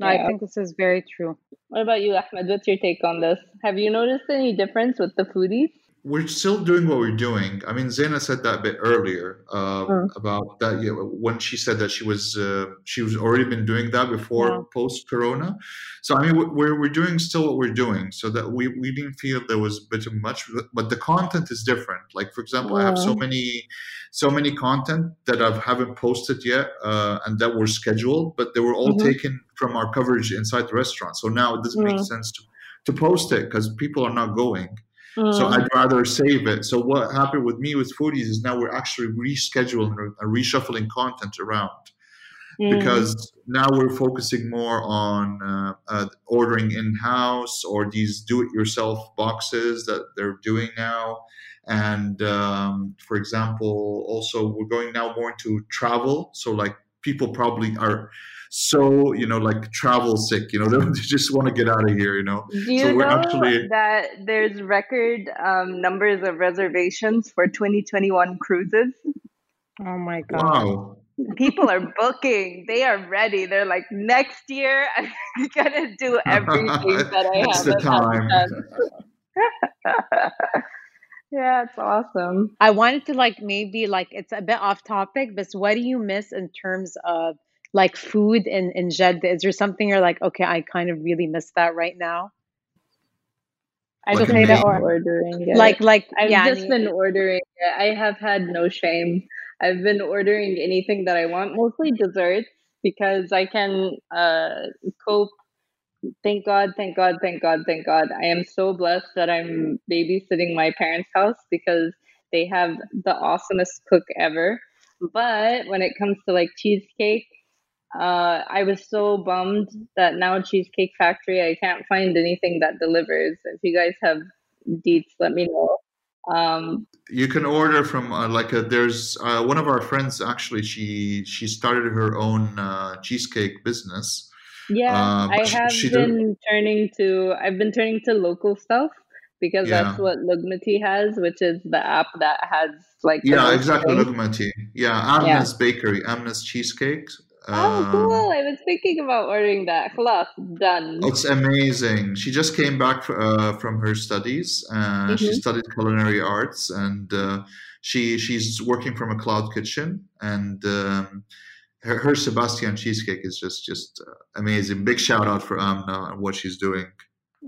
no, yeah. I think this is very true. What about you, Ahmed? What's your take on this? Have you noticed any difference with the foodies? We're still doing what we're doing. I mean, Zeena said that a bit earlier uh, mm. about that. Yeah, when she said that she was uh, she was already been doing that before yeah. post Corona. So I mean, we're we're doing still what we're doing. So that we we didn't feel there was a bit of much, but the content is different. Like for example, yeah. I have so many so many content that I haven't posted yet uh, and that were scheduled, but they were all mm-hmm. taken from our coverage inside the restaurant. So now it doesn't mm. make sense to to post it because people are not going. So mm. I'd rather save it. So what happened with me with foodies is now we're actually rescheduling and reshuffling content around. Mm. Because now we're focusing more on uh, uh, ordering in house or these do it yourself boxes that they're doing now. And um, for example, also we're going now more into travel. So, like, people probably are so you know like travel sick you know they just want to get out of here you know? Do you so know actually... that there's record um, numbers of reservations for 2021 cruises? Oh my god. Wow. People are booking. They are ready. They're like next year i'm gonna do everything that i have the time. Yeah it's awesome. I wanted to like maybe like it's a bit off topic but what do you miss in terms of like food in in Jeddah? Is there something you're like, okay, I kind of really miss that right now? I just made it or ordering it. Like like I've yeah, just been ordering it. I have had no shame. I've been ordering anything that I want, mostly desserts, because I can uh, cope. Thank God, thank God, thank God, thank God. I am so blessed that I'm babysitting my parents' house because they have the awesomest cook ever. But when it comes to like cheesecake, uh, I was so bummed that now Cheesecake Factory, I can't find anything that delivers. If you guys have deets, let me know. Um, you can order from uh, like a, there's uh, one of our friends actually she she started her own uh, cheesecake business. Yeah, uh, I have she, she been turning to I've been turning to local stuff because yeah. that's what Lugmety has, which is the app that has like yeah exactly Lugmety. Yeah, Amna's yeah. Bakery, Amna's Cheesecakes oh, cool. Um, I was thinking about ordering that. Khalas, done. It's amazing. She just came back uh, from her studies. Uh, mm-hmm. She studied culinary arts and uh, she she's working from a cloud kitchen. And um, her, her, Sebastian cheesecake is just just uh, amazing. Big shout out for Amna and what she's doing.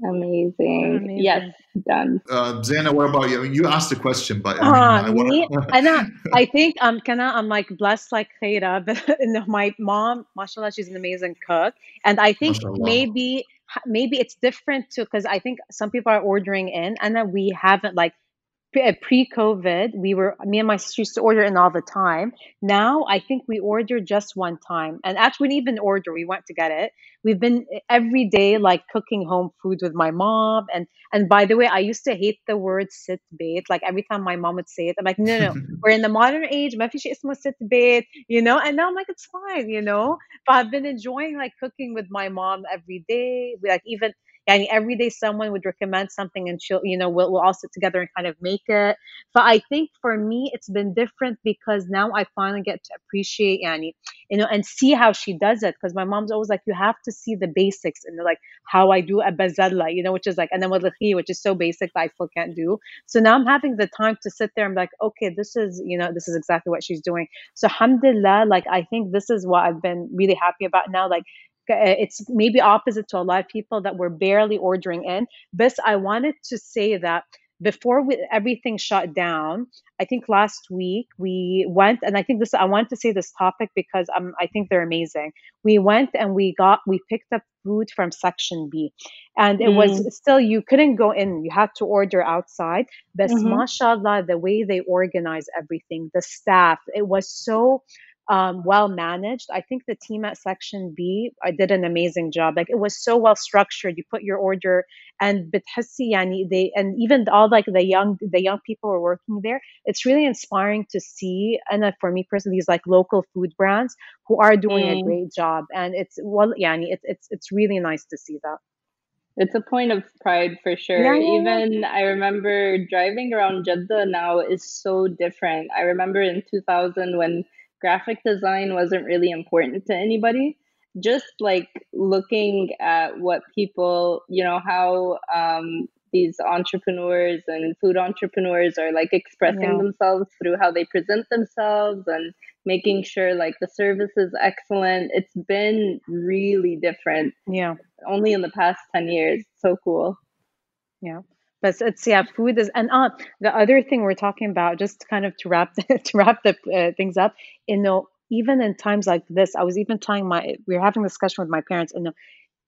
Amazing. Amazing. Yes, done. Uh, Zeena, what about you? I mean, you asked the question, but I, mean, uh, I me, wanna... I think um, can I, I'm like blessed like Khayra, but my mom, mashallah, she's an amazing cook, and I think mashallah. maybe maybe it's different too because I think some people are ordering in, and then we haven't like uh, pre-COVID, we were me and my sister used to order in all the time. Now I think we order just one time, and actually we didn't even order. We went to get it. We've been uh, every day like cooking home food with my mom, and and by the way, I used to hate the word sit bait. Like every time my mom would say it, I'm like, no, no, we're in the modern age. My fish is sit bait, you know. And now I'm like, it's fine, you know. But I've been enjoying like cooking with my mom every day. We like even and every day someone would recommend something and she'll you know we'll, we'll all sit together and kind of make it. But i think for me it's been different because now i finally get to appreciate annie you know and see how she does it. Because my mom's always like you have to see the basics and like how i do a bazalla you know which is like and then with which is so basic that i still can't do. So now i'm having the time to sit there and be like okay this is you know this is exactly what she's doing. So alhamdulillah like i think this is what i've been really happy about now like it's maybe opposite to a lot of people that were barely ordering in. But I wanted to say that before we, everything shut down, I think last week we went, and I think this, I want to say this topic because um, I think they're amazing. We went and we got, we picked up food from section B and it mm. was still, you couldn't go in, you had to order outside. But mm-hmm. mashallah, the way they organize everything, the staff, it was so, um, well managed. I think the team at Section B I did an amazing job. Like it was so well structured. You put your order and بتحسي yani they and even all like the young the young people who are working there. It's really inspiring to see and uh, for me personally these like local food brands who are doing mm. a great job and it's well yani it's it's it's really nice to see that. It's a point of pride for sure. Yeah, yeah, Even I remember driving around Jeddah now is so different. I remember in 2000 when graphic design wasn't really important to anybody. Just like looking at what people you know how um, these entrepreneurs and food entrepreneurs are like expressing yeah. themselves through how they present themselves and making sure like the service is excellent. It's been really different yeah. only in the past 10 years. So cool. Yeah but it's yeah food is and uh, the other thing we're talking about just kind of to wrap to wrap the uh, things up you know even in times like this i was even telling my we were having a discussion with my parents and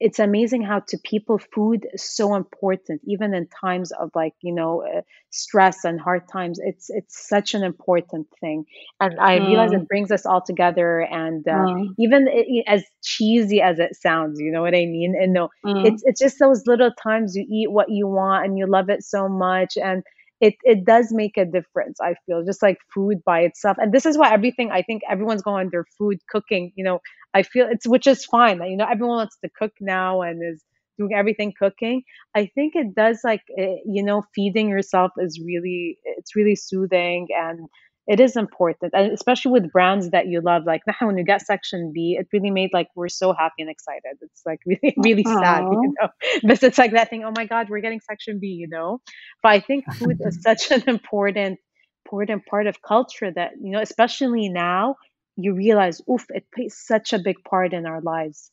it's amazing how to people food is so important even in times of like you know uh, stress and hard times it's it's such an important thing and i mm. realize it brings us all together and uh, mm. even it, as cheesy as it sounds you know what i mean and no mm. it's it's just those little times you eat what you want and you love it so much and it it does make a difference i feel just like food by itself. And this is why everything i think everyone's going their food cooking you know i feel it's which is fine you know everyone wants to cook now and is doing everything cooking. I think it does like it, eh, you know feeding yourself is really it's really soothing and it is important and especially with brands that you love like now when you get section b it really made like we're so happy and excited. It's like really really Aww. sad you know? But it's like that thing oh my god we're getting section b you know? But i think food is such an important important part of culture that you know especially now you realize oof it plays such a big part in our lives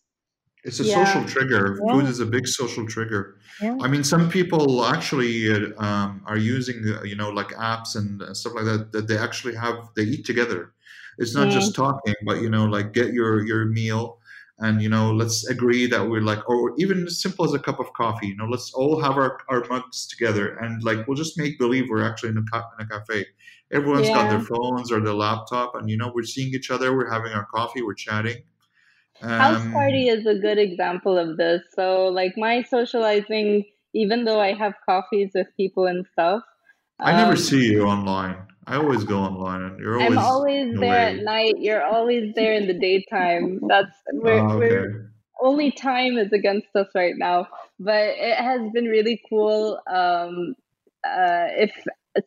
it's a yeah. social trigger. Yeah. Food is a big social trigger. Yeah. I mean, some people actually uh, um, are using, uh, you know, like apps and stuff like that. That they actually have they eat together. It's not just talking, but you know, like get your your meal, and you know, let's agree that we're like, or even as simple as a cup of coffee. You know, let's all have our, our mugs together, and like we'll just make believe we're actually in a, in a cafe. Everyone's got their phones or their laptop, and you know, we're seeing each other. We're having our coffee. We're chatting House um, party is a good example of this. So, like my socializing, even though I have coffees with people and stuff, I never um, see you online. I always go online, and you're always. I'm always there at night. You're always there in the daytime. That's we're, oh, okay. we're only time is against us right now. But it has been really cool. Um, uh, if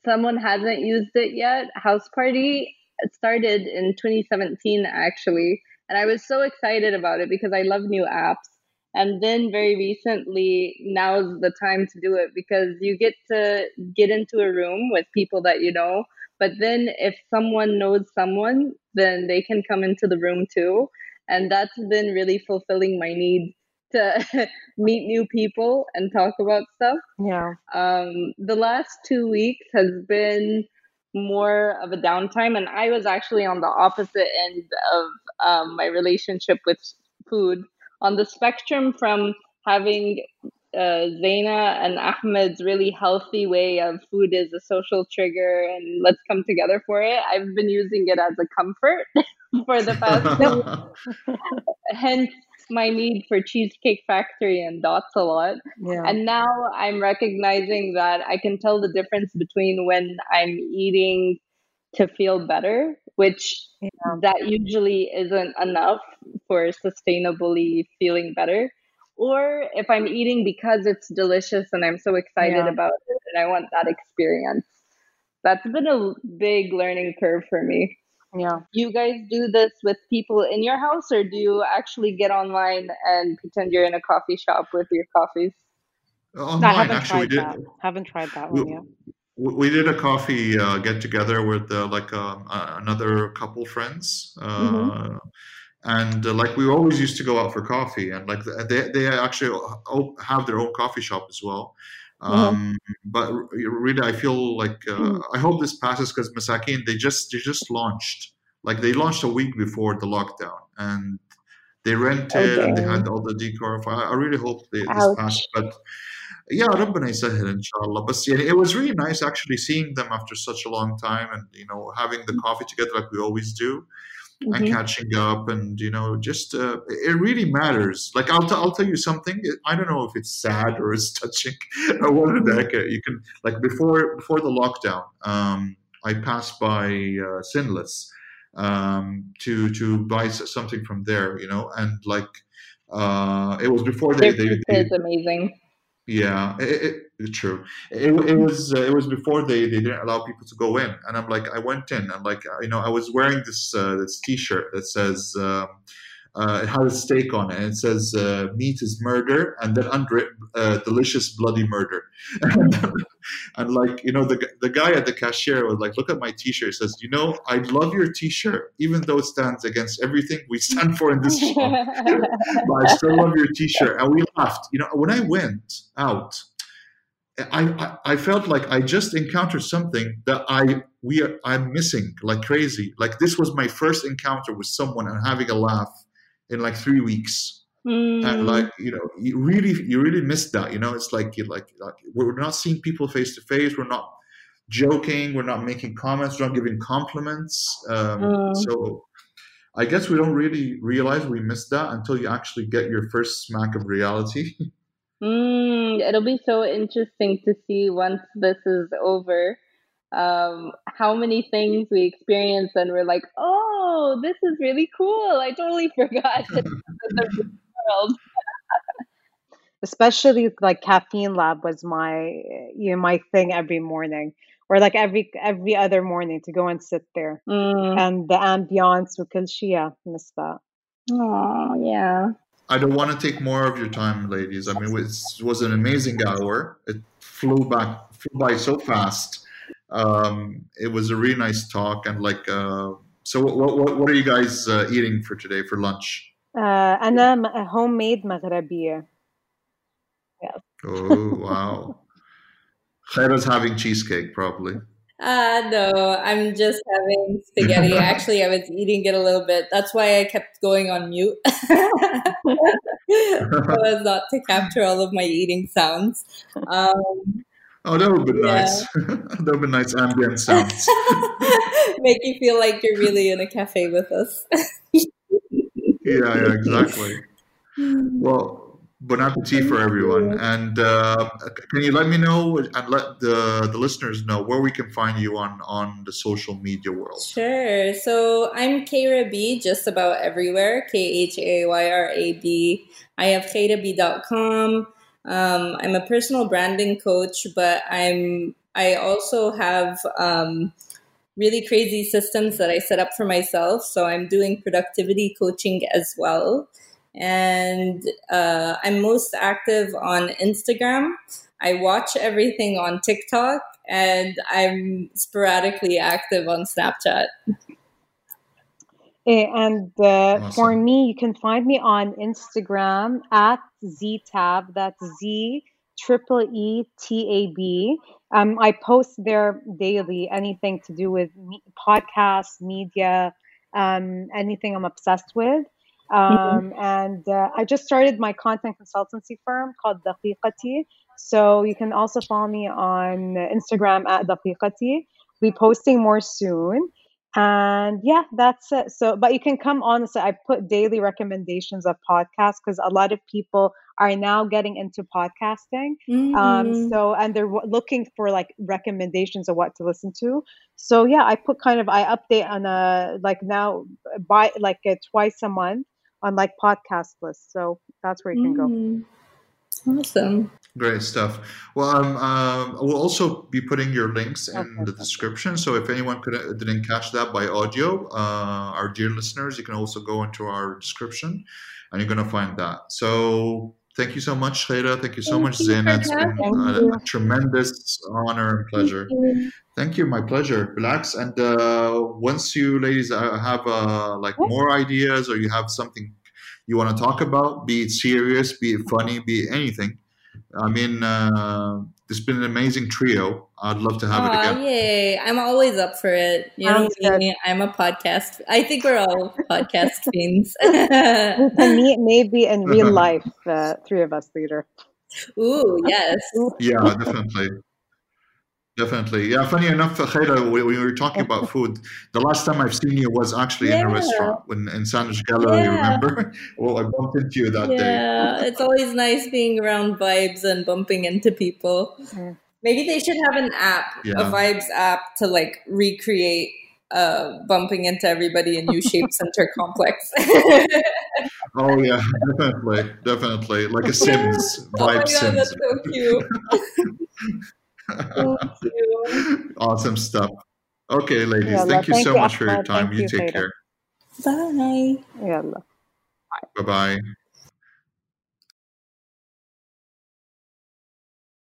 someone hasn't used it yet, House Party started in 2017 actually and I was so excited about it because I love new apps. And then very recently, now's the time to do it because you get to get into a room with people that you know. But then if someone knows someone, then they can come into the room too. And that's been really fulfilling my need to meet new people and talk about stuff. Yeah. Um, the last two weeks has been more of a downtime, and I was actually on the opposite end of um, my relationship with food on the spectrum from having uh, Zeena and Ahmed's really healthy way of food is a social trigger and let's come together for it. I've been using it as a comfort for the past hence my need for Cheesecake Factory and Dots a lot. Yeah. And now I'm recognizing that I can tell the difference between when I'm eating to feel better, which yeah. that usually isn't enough for sustainably feeling better or if I'm eating because it's delicious and I'm so excited yeah. about it and I want that experience. That's been a big learning curve for me. Yeah. You guys do this with people in your house or do you actually get online and pretend you're in a coffee shop with your coffees? Online, I haven't actually, tried that. Haven't tried that we, one yet. We did a coffee uh, get together with uh, like um, uh, another couple friends. Mm-hmm and uh, like we always used to go out for coffee and like they, they actually have their own coffee shop as well mm-hmm. um, but really i feel like uh, mm. i hope this passes because masakin they just they just launched like they launched a week before the lockdown and they rented okay. and they had all the decor i really hope they, this passes but yeah ربنا يسهل ان شاء الله but yeah, it was really nice actually seeing them after such a long time and you know having the coffee together like we always do mm-hmm. and catching up and you know just uh, it really matters. Like I'll, t- I'll tell you something i don't know if it's sad or it's touching what the heck you can like before before the lockdown um, i passed by uh, sinless um, to to buy something from there you know and like uh, it was before they, they, they, it's amazing. Yeah, it, it, true. It, it was uh, it was before they, they didn't allow people to go in, and I'm like I went in and like you know I was wearing this uh, this T-shirt that says um, uh, it has a steak on it, and it says uh, "meat is murder," and then under it, uh, "delicious bloody murder." and like you know, the the guy at the cashier was like, "Look at my T-shirt." Says, "You know, I love your T-shirt, even though it stands against everything we stand for in this shop, but I still love your T-shirt." And we laughed. You know, when I went out. I, I, I felt like I just encountered something that I we are, I'm missing like crazy. Like this was my first encounter with someone and having a laugh in like three weeks. Mm. And like you know, you really you really miss that. You know, it's like you like, like we're not seeing people face to face. We're not joking. We're not making comments. We're not giving compliments. Um, mm. So I guess we don't really realize we missed that until you actually get your first smack of reality. Mm, it'll be so interesting to see once this is over um, how many things we experience and we're like, oh, this is really cool. I totally forgot. Especially like caffeine lab was my you know my thing every morning or like every every other morning to go and sit there mm. and the ambiance with Shia miss that. Oh yeah. I don't want to take more of your time, ladies. I mean, it was an amazing hour. It flew back, flew by so fast. Um, it was a really nice talk. And like, uh, so what, what, what, are you guys uh, eating for today for lunch? Uh, أنا a homemade مغربية. Yeah. oh wow! Khayra's having cheesecake probably uh, no, I'm just having spaghetti. Actually, I was eating it a little bit. That's why I kept going on mute. so as not to capture all of my eating sounds. Um, Oh, that would be yeah. nice. that would be nice ambient sounds. Make you feel like you're really in a cafe with us. yeah, yeah, exactly. Well, bon appetit for everyone. And uh, can you let me know and let the, the listeners know where we can find you on, on the social media world? Sure. So I'm Khayra B just about everywhere. K H A Y R A B. I have khayrab.com. Um, I'm a personal branding coach, but I'm I also have um, really crazy systems that I set up for myself. So I'm doing productivity coaching as well, and uh, I'm most active on Instagram. I watch everything on TikTok, and I'm sporadically active on Snapchat. Eh, and uh, awesome. for me, you can find me on Instagram at zeeetab. That's Z triple E T A B. Um, I post there daily anything to do with me- podcasts, media, um, anything I'm obsessed with. Mm-hmm. Um. And uh, I just started my content consultancy firm called Dakikati. So you can also follow me on Instagram at Dakikati. Be posting more soon and yeah that's it so but you can come on so i put daily recommendations of podcasts because a lot of people are now getting into podcasting um, mm-hmm. um so and they're looking for like recommendations of what to listen to so yeah i put kind of i update on a like now by like a twice a month on like podcast lists so that's where you can mm-hmm. go Awesome. Great stuff. Well, um, um, we'll also be putting your links in okay. the description. So if anyone could, uh, didn't catch that by audio, uh, our dear listeners, you can also go into our description and you're going to find that. So thank you so much, Khayra. Thank you so thank much, Zeena. It's been a, a, tremendous honor and pleasure. Thank you, thank you my pleasure. Relax. And uh, once you ladies uh, have uh, like more ideas or you have something you want to talk about, be it serious, be it funny, be it anything. I mean, uh, it's been an amazing trio. I'd love to have Aww, it again. Yay. I'm always up for it. You know me? I'm a podcast. I think we're all podcast fiends. we can meet maybe in real life, uh, three of us later. Ooh, yes. Yeah, definitely. Definitely. Yeah, funny enough, Khayra, when we were talking about food, the last time I've seen you was actually yeah. in a restaurant when in Sandwich Gallery, yeah. remember? Well, I bumped into you that yeah. day. Yeah, it's always nice being around vibes and bumping into people. Mm-hmm. Maybe they should have an app, yeah. a vibes app to like recreate uh, bumping into everybody in U Shape Center complex. oh yeah, definitely, definitely, like a Sims oh vibe. Oh God, Sims. that's so cute. awesome stuff. Okay, ladies. Yeah, thank you thank so you, much for your time. You, you take care. Bye. Yeah. Bye bye.